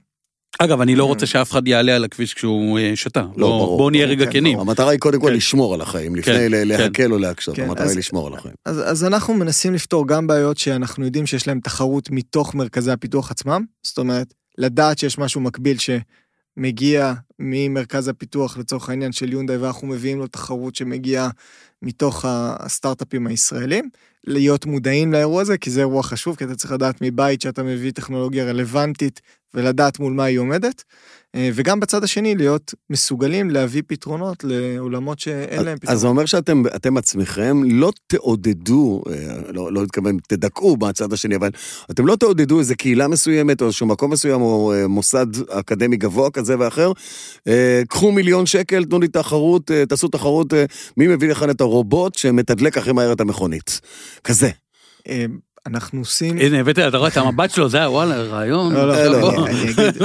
אגב, אני לא רוצה שאף אחד יעלה על הכביש כשהוא אה, שתה. לא, ברור, בואו נהיה רגע כן, כנים. המטרה היא קודם כל כן. לשמור על החיים, לפני כן, כן. להקל או להקשות, כן, המטרה אז- היא לשמור על החיים. אז, אז אנחנו מנסים לפתור גם בעיות שאנחנו יודעים שיש להם תחרות מתוך מרכזי הפיתוח עצמם, זאת אומרת, לדעת שיש משהו מקביל שמגיע ממרכז הפיתוח לצורך העניין של יונדאי ואנחנו מביאים לו תחרות שמגיעה מתוך הסטארט-אפים הישראלים, להיות מודעים לאירוע הזה, כי זה אירוע חשוב, כי אתה צריך לדעת מבית שאתה מביא טכנולוגיה רלוונטית ולדעת מול מה היא עומדת, וגם בצד השני להיות מסוגלים להביא פתרונות לעולמות שאין להם פתרון. אז זה אומר שאתם אתם עצמכם לא תעודדו, אה, לא לא מתכוון, תדכאו מהצד השני, אבל אתם לא תעודדו איזה קהילה מסוימת או איזשהו מקום מסוים או אה, מוסד אקדמי גבוה כזה ואחר. אה, קחו מיליון שקל, תנו לי תחרות, אה, תעשו תחרות, אה, מי מביא לכאן את הרובוט שמתדלק הכי מהר את המכונית. כזה. אה, אנחנו עושים... הנה, הבאת, אתה רואה את המבט שלו, זה היה וואלה, רעיון. לא, לא, לא. אני אגיד,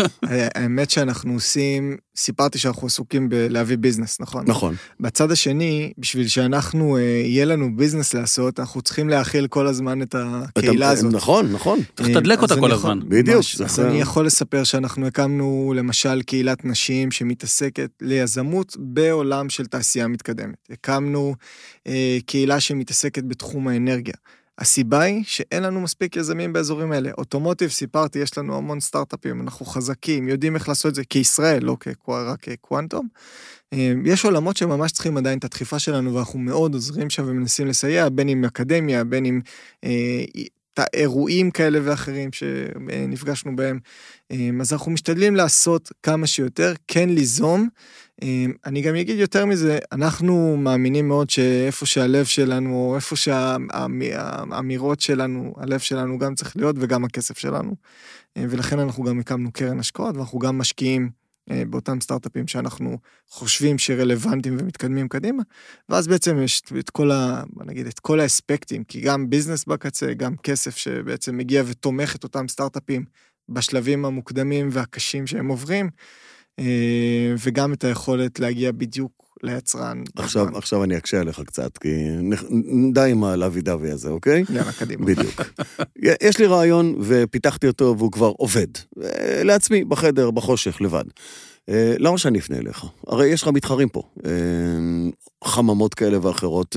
האמת שאנחנו עושים, סיפרתי שאנחנו עסוקים בלהביא ביזנס, נכון? נכון. בצד השני, בשביל שאנחנו, אה, יהיה לנו ביזנס לעשות, אנחנו צריכים להכיל כל הזמן את הקהילה הזאת. נכון, נכון. צריך לתדלק אז אותה כל הזמן. בדיוק, אז אני יכול לספר שאנחנו הקמנו למשל קהילת נשים שמתעסקת ליזמות בעולם של תעשייה מתקדמת. הקמנו אה, קהילה שמתעסקת בתחום האנרגיה. הסיבה היא שאין לנו מספיק יזמים באזורים האלה. אוטומוטיב, סיפרתי, יש לנו המון סטארט-אפים, אנחנו חזקים, יודעים איך לעשות את זה כישראל, לא רק כקוונטום. אה, יש עולמות שממש צריכים עדיין את הדחיפה שלנו, ואנחנו מאוד עוזרים שם ומנסים לסייע, בין אם אקדמיה, בין אם אה, אירועים כאלה ואחרים שנפגשנו בהם. אה, אז אנחנו משתדלים לעשות כמה שיותר, כן ליזום. אה, אני גם אגיד יותר מזה, אנחנו מאמינים מאוד שאיפה שהלב שלנו, איפה שהאמירות שלנו, הלב שלנו גם צריך להיות וגם הכסף שלנו. אה, ולכן אנחנו גם הקמנו קרן השקעות, ואנחנו גם משקיעים אה, באותם סטארט-אפים שאנחנו חושבים שרלוונטיים ומתקדמים קדימה, ואז בעצם יש את כל ה... בוא נגיד, את כל האספקטים, כי גם ביזנס בקצה, גם כסף שבעצם מגיע ותומך את אותם סטארט-אפים בשלבים המוקדמים והקשים שהם עוברים, וגם את היכולת להגיע בדיוק ליצרן. עכשיו, בזמן. עכשיו אני אקשה עליך קצת, כי די עם הלוי דווי הזה, אוקיי? יאללה, קדימה. בדיוק. יש לי רעיון ופיתחתי אותו והוא כבר עובד. אה, לעצמי, בחדר, בחושך, לבד. אה, למה שאני אפנה אליך? הרי יש לך מתחרים פה. אה, חממות כאלה ואחרות,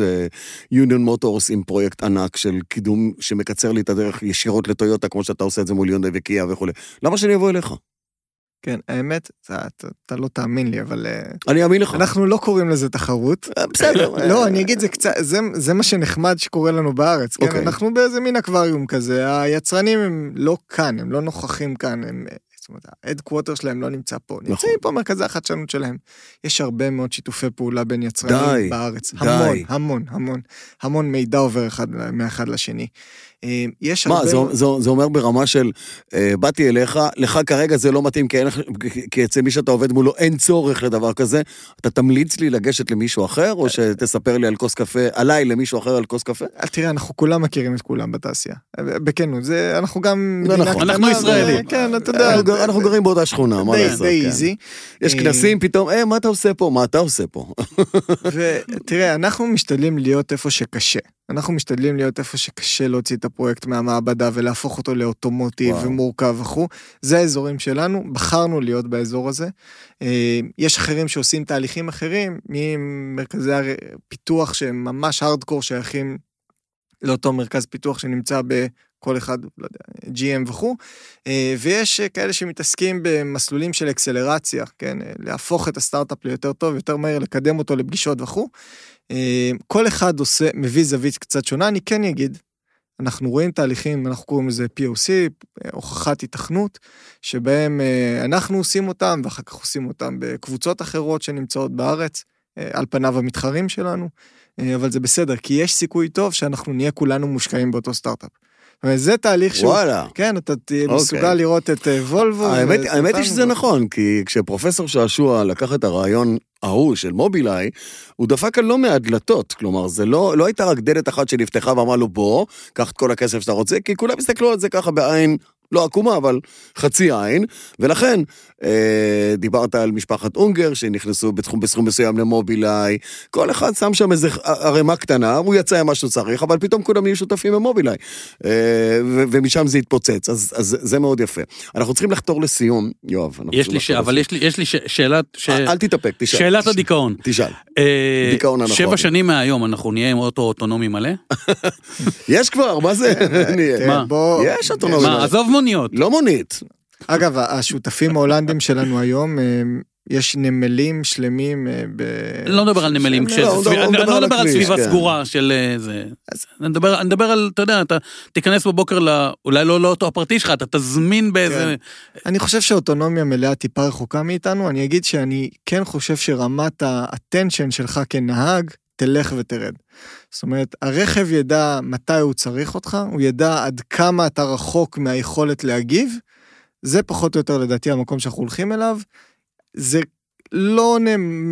יוניון מוטורס עם פרויקט ענק של קידום שמקצר לי את הדרך ישירות לטויוטה, כמו שאתה עושה את זה מול יונדאי וקיה וכולי. למה שאני אבוא אליך? כן, האמת, אתה, לא תאמין לי, אבל אה, אני אאמין לך. אנחנו לא קוראים לזה תחרות. אה, בסדר. לא, אני אגיד, זה קצת, זה, מה שנחמד שקורה לנו בארץ, כן? אוקיי. אנחנו באיזה מין אקווריום כזה, היצרנים הם לא כאן, הם לא נוכחים כאן, הם, אה, זאת אומרת, ההדקווטר שלהם לא נמצא פה, נכון. נמצאים פה מרכזי החדשנות שלהם. יש הרבה מאוד שיתופי פעולה בין די, יצרנים בארץ, די. המון, המון, המון, המון מידע עובר אחד מאחד לשני. אה, יש הרבה... מה, זה, זה, זה אומר ברמה של, אה, באתי אליך, לך כרגע זה לא מתאים, כי, אין, כי אצל מי שאתה עובד מולו אין צורך לדבר כזה, אתה תמליץ לי לגשת למישהו אחר, או שתספר לי על כוס קפה, עליי למישהו אחר על כוס קפה? אל תראה, אנחנו כולם מכירים את כולם בתעשייה. בכנות, זה, אנחנו גם... מדינה נכון. אנחנו ישראלים. כן, אתה יודע. אנחנו, גר- אנחנו גרים באותה שכונה, מה לעשות? די כן. איזי. יש אה, כנסים, פתאום, אה, מה אתה עושה פה? מה אתה עושה פה? ותראה, אנחנו משתדלים להיות איפה שקשה. אנחנו משתדלים להיות איפה שקשה להוציא את הפרויקט מהמעבדה ולהפוך אותו לאוטומוטיב וואו. ומורכב וכו'. זה האזורים שלנו, בחרנו להיות באזור הזה. אה, יש אחרים שעושים תהליכים אחרים, ממרכזי הפיתוח שהם ממש הארדקור שייכים לאותו מרכז פיתוח שנמצא בכל אחד, לא יודע, GM וכו', אה, ויש כאלה שמתעסקים במסלולים של אקסלרציה, כן, אה, להפוך את הסטארט-אפ ליותר טוב, יותר מהר, לקדם אותו לפגישות וכו'. אה, כל אחד עושה, מביא זווית קצת שונה, אני כן אגיד, אנחנו רואים תהליכים, אנחנו קוראים לזה POC, אה, הוכחת התכנות, שבהם אה, אנחנו עושים אותם, ואחר כך עושים אותם בקבוצות אחרות שנמצאות בארץ, אה, על פניו המתחרים שלנו, אה, אבל זה בסדר, כי יש סיכוי טוב שאנחנו נהיה כולנו מושקעים באותו סטארט-אפ. זאת אומרת, זה תהליך שהוא... וואלה. כן, אתה תהיה אוקיי. מסוגל לראות את אה, וולבו. האמת, ואת האמת היא שזה נכון, כי כשפרופסור שעשוע לקח את הרעיון ההוא של מובילאיי, הוא דפק על לא מעט דלתות. כלומר, זה לא, לא הייתה רק דלת אחת שנפתחה ואמרה לו, בוא, קח את כל הכסף שאתה רוצה, כי כולם הסתכלו על זה ככה בעין, לא עקומה, אבל חצי עין, ולכן אה, דיברת על משפחת אונגר, שנכנסו בתחום, בסכום מסוים למובילאיי, כל אחד שם שם איזה ערימה קטנה, הוא יצא עם מה שהוא צריך, אבל פתאום כולם נהיו שותפים במובילאיי, אה, ו- ומשם זה התפוצץ, אז, אז זה מאוד יפה. אנחנו צריכים לחתור לסיום, יואב. יש לי, ש... לחתור אבל לסיום. יש לי, יש לי ש... שאלת... ש... אל אל תתאפק, תשאל. שאלת הדיכאון. תשאל. אה, דיכאון הנכון. שבע שנים מהיום אנחנו נהיה עם אוטו אוטונומי מלא? יש כבר, מה זה? מה? בוא- יש אוטונומיה. מה, עזוב מוניות. לא מונית. אגב, השותפים ההולנדים שלנו היום, אה, יש נמלים שלמים אה, ב... אני לא מדבר על נמלים, לא, מדבר- הוא אני לא על מדבר על סביבה כן. סגורה של אה, זה. אני מדבר- על, אתה יודע, אתה תיכנס בבוקר. אולי לא לאוטו הפרטי שלך, אתה תזמין באיזה... אני חושב שאוטונומיה מלאה טיפה רחוקה מאיתנו, אני אגיד שאני כן חושב שרמת ה-attention שלך כנהג תלך ותרד. זאת אומרת, הרכב ידע מתי הוא צריך אותך, הוא ידע עד כמה אתה רחוק מהיכולת להגיב, זה פחות או יותר לדעתי המקום שאנחנו הולכים אליו. זה לא עונה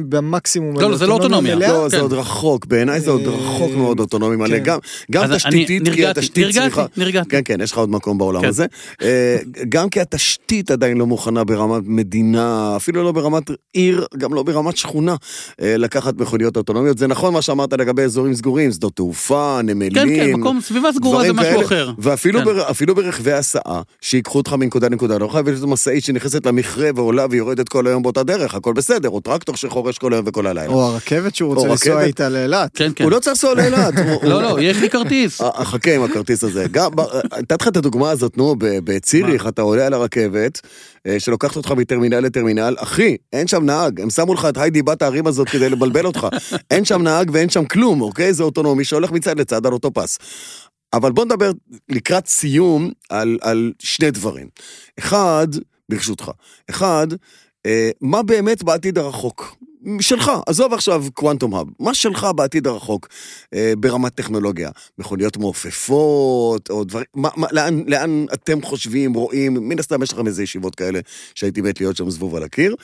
במקסימום לא, לא, זה לא אוטונומיה. לא, זה כן. עוד רחוק, בעיניי זה עוד אה, רחוק מאוד אוטונומי מלא. כן. גם- גם אז אני תשתיתית, כי נרגעתי, התשתית נרגעתי, צריכה... נרגעתי. כן, כן, יש לך עוד מקום בעולם כן. הזה. אה, גם כי התשתית עדיין לא מוכנה ברמת מדינה, אפילו לא ברמת עיר, גם לא ברמת שכונה, אה, לקחת מכוניות אוטונומיות. זה נכון מה שאמרת לגבי אזורים סגורים, שדות תעופה, נמלים. כן, כן, מקום, סביבה סגורה זה דברים משהו. אחר. ואפילו כן. בר, אפילו ברכבי הסעה, שיקחו אותך מנקודה לנקודה, לא חייב להיות משאית שנכנסת למכרה ועולה ויורדת כל היום באותה דרך, הכל בסדר, או טרקטור שחורש כל היום וכל הלילה. או הרכבת שהוא או רוצה לנסוע. איתה לאילת. כן, כן. הוא לא צריך לנסוע לאילת. הוא- לא, הוא- לא, יש לי כרטיס. אה, חכה עם הכרטיס הזה. גם, ב- נתתי לך את הדוגמה הזאת, נו, ב- בציריך, אתה עולה על הרכבת, אה, שלוקחת אותך מטרמינל לטרמינל, אחי, אין שם נהג, הם שמו לך את היידי בת הערים הזאת כדי לבלבל אותך. אין שם נהג ואין שם כלום, אוקיי? זה אוטונומי שהולך מצד לצד על אותו פס. אבל בוא נדבר לקראת סיום על, על שני דברים. אחד, ברשותך, אחד, אה, מה באמת בעתיד הרחוק? שלך, עזוב עכשיו קוואנטום האב, מה שלך בעתיד הרחוק אה, ברמת טכנולוגיה? מכוניות מעופפות, או דברים, מה, מה, לאן, לאן אתם חושבים, רואים, מן הסתם יש לכם איזה ישיבות כאלה שהייתי מת להיות שם זבוב על הקיר.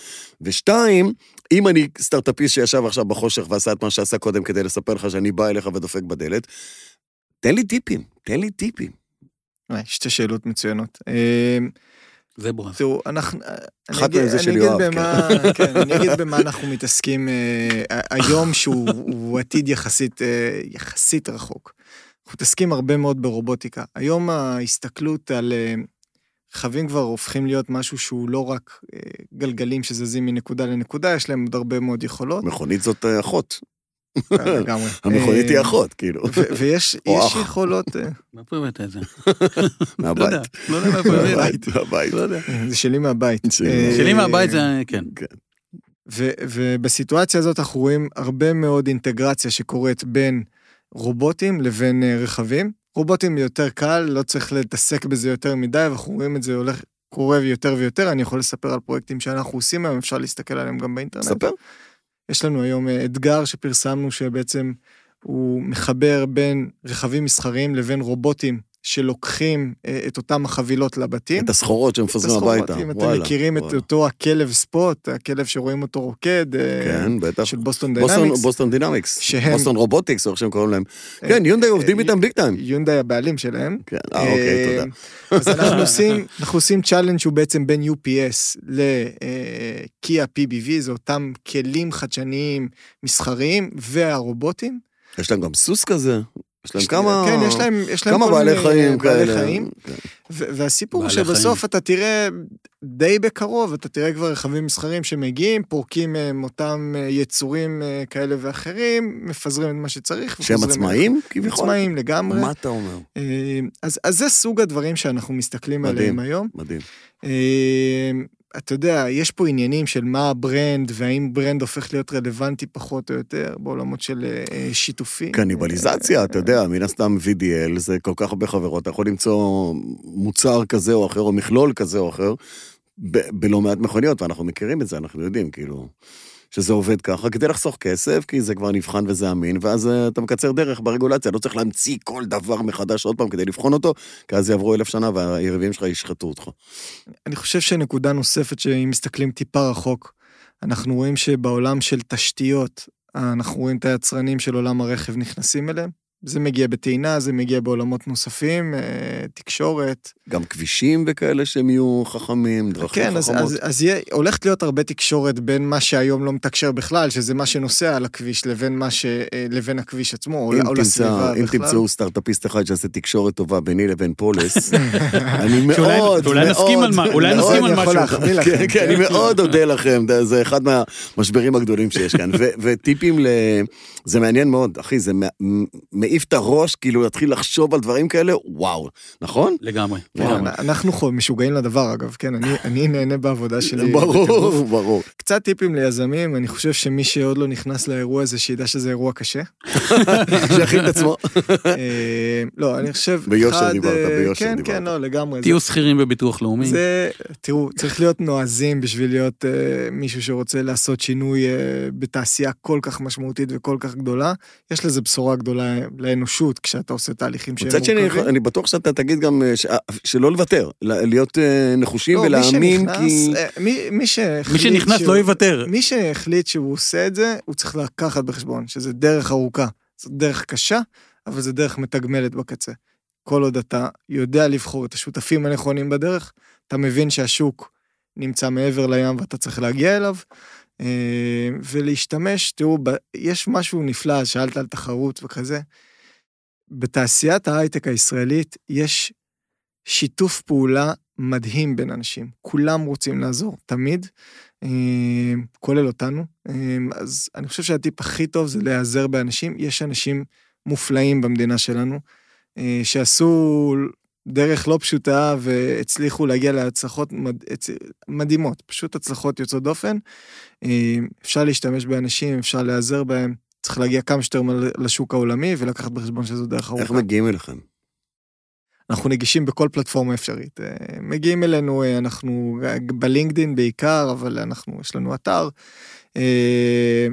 ושתיים, אם אני סטארט-אפיסט שישב עכשיו בחושך ועשה את מה שעשה קודם כדי לספר לך שאני בא אליך ודופק בדלת, תן לי טיפים, תן לי טיפים. וואי, שתי שאלות מצוינות. אה, זה בועז. תראו, אנחנו... אני אחת מהן זה אני של יואב, במה- כן, אני אגיד במה אנחנו מתעסקים אה, היום, שהוא הוא עתיד יחסית, אה, יחסית רחוק. אנחנו מתעסקים הרבה מאוד ברובוטיקה. היום ההסתכלות על אה, רכבים כבר הופכים להיות משהו שהוא לא רק אה, גלגלים שזזים מנקודה לנקודה, יש להם עוד הרבה מאוד יכולות. מכונית זאת אה, אחות, אה, לגמרי. המכונית היא אה, אחות, כאילו, ויש. יכולות, אה, מאיפה הבאת את זה? לא מהבית. יודע, לא יודע מאיפה הבאת. מהבית. לא. זה שלי מהבית. שלי. אה, מהבית זה, כן. כן. ובסיטואציה הזאת אנחנו רואים הרבה מאוד אינטגרציה שקורית בין רובוטים לבין אה, רכבים. רובוטים יותר קל, לא צריך להתעסק בזה יותר מדי, ואנחנו רואים את זה הולך, קורה יותר ויותר. אני יכול לספר על פרויקטים שאנחנו עושים היום, אפשר להסתכל עליהם גם באינטרנט. ספר. יש לנו היום אה, אתגר שפרסמנו שבעצם הוא מחבר בין רכבים מסחריים לבין רובוטים שלוקחים אה, את אותם החבילות לבתים. את הסחורות שמפזרים הסחורות, הביתה. אם אתם וואלה, מכירים את. אותו הכלב Spot, הכלב שרואים אותו רוקד, אה, כן, בטח. של Boston Dynamics, Boston Dynamics. שהם- Boston Robotics, או איך שהם קוראים להם. אה, כן, יונדאי עובדים איתם big time. יונדאי הבעלים שלהם. כן, אה, אוקיי, תודה. אז אנחנו עושים, אנחנו עושים challenge שהוא בעצם בין UPS ל-Kia PBV, זה אותם כלים חדשניים מסחריים והרובוטים. יש להם גם סוס כזה. יש להם כמה... כן, יש להם, יש להם כמה בעלי חיים בעלי כאלה. חיים. כן. והסיפור שבסוף חיים. אתה תראה די בקרוב, אתה תראה כבר רכבים מסחריים שמגיעים, פורקים מהם אותם אה, יצורים אה, כאלה ואחרים, מפזרים את מה שצריך. שהם עצמאים. כביכול? עצמאים לגמרי. מה אתה אומר? אה, אז, אז זה סוג הדברים שאנחנו מסתכלים מדהים. עליהם היום. מדהים. אה, אתה יודע, יש פה עניינים של מה ה brand, והאם brand הופך להיות רלוונטי פחות או יותר בעולמות של אה, שיתופי. קניבליזציה, אתה יודע, מן הסתם VDL זה כל כך הרבה חברות, אתה יכול למצוא מוצר כזה או אחר, או מכלול כזה או אחר, ב- בלא מעט מכוניות, ואנחנו מכירים את זה, אנחנו יודעים, כאילו, שזה עובד ככה, כדי לחסוך כסף, כי זה כבר נבחן וזה אמין, ואז אה, אתה מקצר דרך ברגולציה, לא צריך להמציא כל דבר מחדש עוד פעם כדי לבחון אותו, כי אז יעברו אלף שנה והיריבים שלך ישחטו אותך. אני חושב שנקודה נוספת, שאם מסתכלים טיפה רחוק, אנחנו רואים שבעולם של תשתיות, אנחנו רואים את היצרנים של עולם הרכב נכנסים אליהם. זה מגיע בטעינה, זה מגיע בעולמות נוספים, אה, תקשורת. גם כבישים וכאלה שהם יהיו חכמים, דרכים כן, אז, חכמות. אז, אז יהיה, הולכת להיות הרבה תקשורת בין מה שהיום לא מתקשר בכלל, שזה מה שנוסע על הכביש, לבין, מה ש, אה, לבין הכביש עצמו, או, אם או תמצא- לסביבה אם בכלל. תמצאו סטארט-אפיסט אחד שיעשה תקשורת טובה ביני לבין פולס, אני מאוד, שאולי- מאוד, שאולי נסכים על מה- אולי נסכים על משהו. להחמיא לכם. כן, כן, אני מאוד אודה לכם, זה- זה אחד מהמשברים הגדולים שיש כאן. ו- וטיפים ל... זה מעניין מאוד, אחי, זה מעיף את הראש, כאילו להתחיל לחשוב על דברים כאלה, וואו, נכון? לגמרי. וואו. לגמרי. אנחנו חו- משוגעים לדבר, אגב, כן, אני, אני נהנה בעבודה שלי. ברור. ברור. קצת טיפים ליזמים, אני חושב שמי שעוד לא נכנס לאירוע הזה, שידע שזה אירוע קשה. שיכין את עצמו. אה, לא, אני חושב... ביושר דיברת, אה, ביושר כן, דיברת. כן, לא, לגמרי. תהיו שכירים בביטוח לאומי. זה, תראו, צריך להיות נועזים בשביל להיות uh, מישהו שרוצה לעשות שינוי uh, בתעשייה כל כך משמעותית וכל כך גדולה. יש לזה בשורה גדולה לאנושות כשאתה עושה תהליכים שהם מצד שני, מורכבים. אני בטוח שאתה תגיד גם אה, ש- שלא לוותר, להיות אה, נחושים לא, מי ולהאמין, שנכנס, כי... אה, מי, מי שהחליט מי שנכנס שהוא- לא יוותר. מי שהחליט שהוא עושה את זה, הוא צריך לקחת בחשבון שזה דרך ארוכה. זו דרך קשה, אבל זו דרך מתגמלת בקצה. כל עוד אתה יודע לבחור את השותפים הנכונים בדרך, אתה מבין שהשוק נמצא מעבר לים ואתה צריך להגיע אליו, אה, ולהשתמש, תראו, יש משהו נפלא, שאלת על תחרות וכזה. בתעשיית ההייטק הישראלית יש שיתוף פעולה מדהים בין אנשים. כולם רוצים לעזור, תמיד, אה, כולל אותנו. אה, אז אני חושב שהטיפ הכי טוב זה להיעזר באנשים. יש אנשים מופלאים במדינה שלנו, אה, שעשו דרך לא פשוטה והצליחו להגיע להצלחות מד... מדהימות, פשוט הצלחות יוצאות דופן. אפשר להשתמש באנשים, אפשר להיעזר בהם. צריך להגיע כמה שיותר לשוק העולמי ולקחת בחשבון שזו דרך ארוכה. איך מגיעים אליכם? אנחנו נגישים בכל פלטפורמה אפשרית. אה, מגיעים אלינו, אה, אנחנו בלינקדין בעיקר, אבל אנחנו, יש לנו אתר. אה,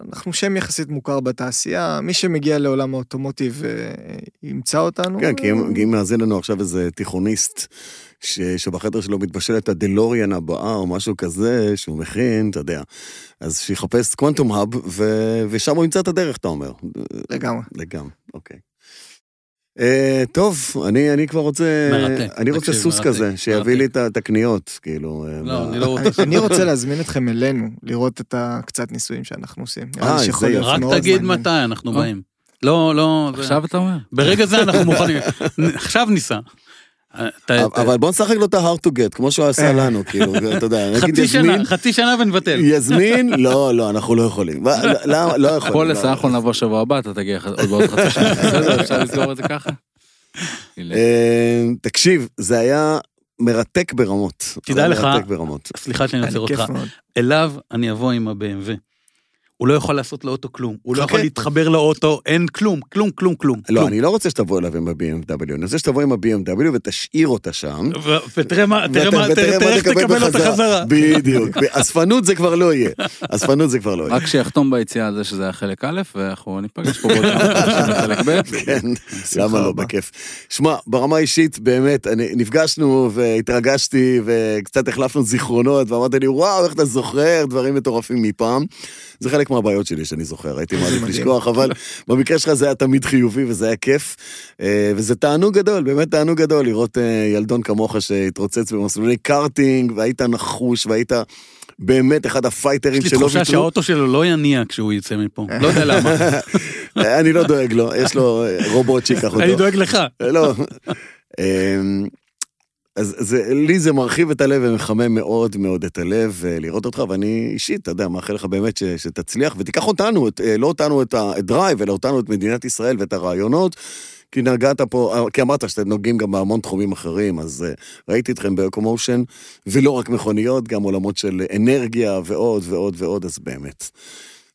אנחנו- שם יחסית מוכר בתעשייה, מי שמגיע לעולם האוטומוטיב ימצא אותנו. כן, כי אם מאזין לנו עכשיו איזה תיכוניסט, ש- שבחדר שלו מתבשל את הדלוריאן הבאה או משהו כזה, שהוא מכין, אתה יודע. אז שיחפש קוונטום האב, ו- ושם הוא ימצא את הדרך, אתה אומר. לגמרי. לגמרי, אוקיי. אה, טוב, אני, אני כבר רוצה, מרתק, אני רוצה תקשיב, סוס מרתק, כזה, שיביא מרתק. לי את הקניות, כאילו. אה, לא, מה- אני לא רוצה... אני רוצה להזמין אתכם אלינו, לראות את הקצת ניסויים שאנחנו עושים. אה, זה להיות רק תגיד מעניין. מתי אנחנו אה. באים. לא, לא... עכשיו אתה אומר? ברגע זה אנחנו מוכנים. עכשיו ניסע. אבל בוא נשחק לו את ה-hard to get, כמו שהוא עשה לנו, כאילו, אתה יודע, נגיד חצי יזמין, שנה, חצי שנה ונבטל. יזמין, לא, לא, אנחנו לא יכולים. מה, למה, לא יכולים. פולס, לא. אנחנו נבוא שבוע הבא, אתה תגיע עוד בעוד חצי שנה. בסדר, אפשר לסגור את זה ככה? אה, תקשיב, זה היה מרתק ברמות. תדע לך- מרתק ברמות. סליחה שאני עוצר אותך. אליו אני אבוא עם ה-BMW. הוא לא יכול לעשות לאוטו כלום. הוא לא. יכול להתחבר לאוטו, אין כלום, כלום, כלום, כלום. לא. אני לא רוצה שתבוא אליו עם ה-BMW, אני רוצה שתבוא עם ה-BMW ותשאיר אותה שם. ותראה מה, תראה מה, תראה תראה איך תקבל אותה חזרה. בדיוק. אספנות זה כבר לא יהיה. אספנות זה כבר לא יהיה. רק שיחתום ביציאה על זה שזה היה חלק א', ואנחנו ניפגש פה בחלק ב'. כן, למה לא. בכיף. שמע, ברמה האישית, באמת, אני- נפגשנו והתרגשתי וקצת החלפנו זיכרונות, ואמרת לי, וואו, איך אתה זוכר דברים מטורפים מפעם. זה חלק מהבעיות שלי שאני זוכר, הייתי מעדיף. לשכוח, אבל במקרה שלך זה היה תמיד חיובי וזה היה כיף. אה, וזה תענוג גדול, באמת תענוג גדול לראות אה, ילדון כמוך שהתרוצץ במסלולי קארטינג, והיית נחוש, והיית באמת אחד הפייטרים יש לי שלא תחושה ויתרו. שהאוטו שלו לא יניע כשהוא יצא מפה. לא יודע למה. אני לא דואג לו, יש לו אה, רובוט שייקח אותו. אני דואג לך. לא. אז זה, לי זה מרחיב את הלב ומחמם מאוד מאוד את הלב אה, לראות אותך, ואני אישית, אתה יודע, מאחל לך באמת ש, שתצליח, ותיקח אותנו, את, אה, לא אותנו את הדרייב, אלא אותנו את מדינת ישראל ואת הרעיונות, כי נגעת פה, אה, כי אמרת שאתם נוגעים גם בהמון תחומים אחרים, אז ראיתי אתכם באקומושן, ולא רק מכוניות, גם עולמות של אנרגיה ועוד ועוד ועוד, אז באמת.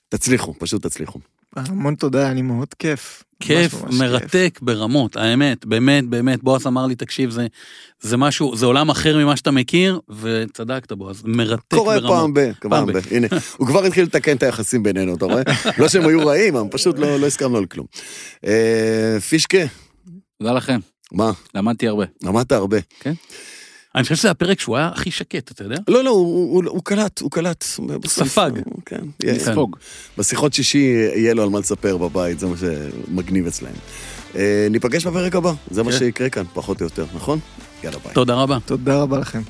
תצליחו, פשוט תצליחו. המון תודה, היה לי מאוד כיף. כיף, ממש ממש כיף. מרתק ברמות, האמת, באמת, באמת, בועז אמר לי, תקשיב, זה, זה משהו, זה עולם אחר ממה שאתה מכיר, וצדקת בועז, מרתק קורה ברמות. פעם ב... פעם ב... הנה, הוא כבר התחיל לתקן את היחסים בינינו, אתה רואה? לא שהם היו רעים, הם פשוט לא לא הסכמנו על כלום. אה, פישקה, תודה לכם, מה? למדתי הרבה. למדת הרבה. כן. אני חושב שזה הפרק שהוא היה הכי שקט, אתה יודע? לא, לא, הוא, הוא, הוא קלט, הוא קלט. ספג. כן. לספוג. בשיחות שישי יהיה לו על מה לספר בבית, זה מה שמגניב אצלהם. אה, ניפגש בפרק הבא, זה מה כן. שיקרה כאן, פחות או יותר, נכון? יאללה ביי. תודה רבה. תודה רבה לכם.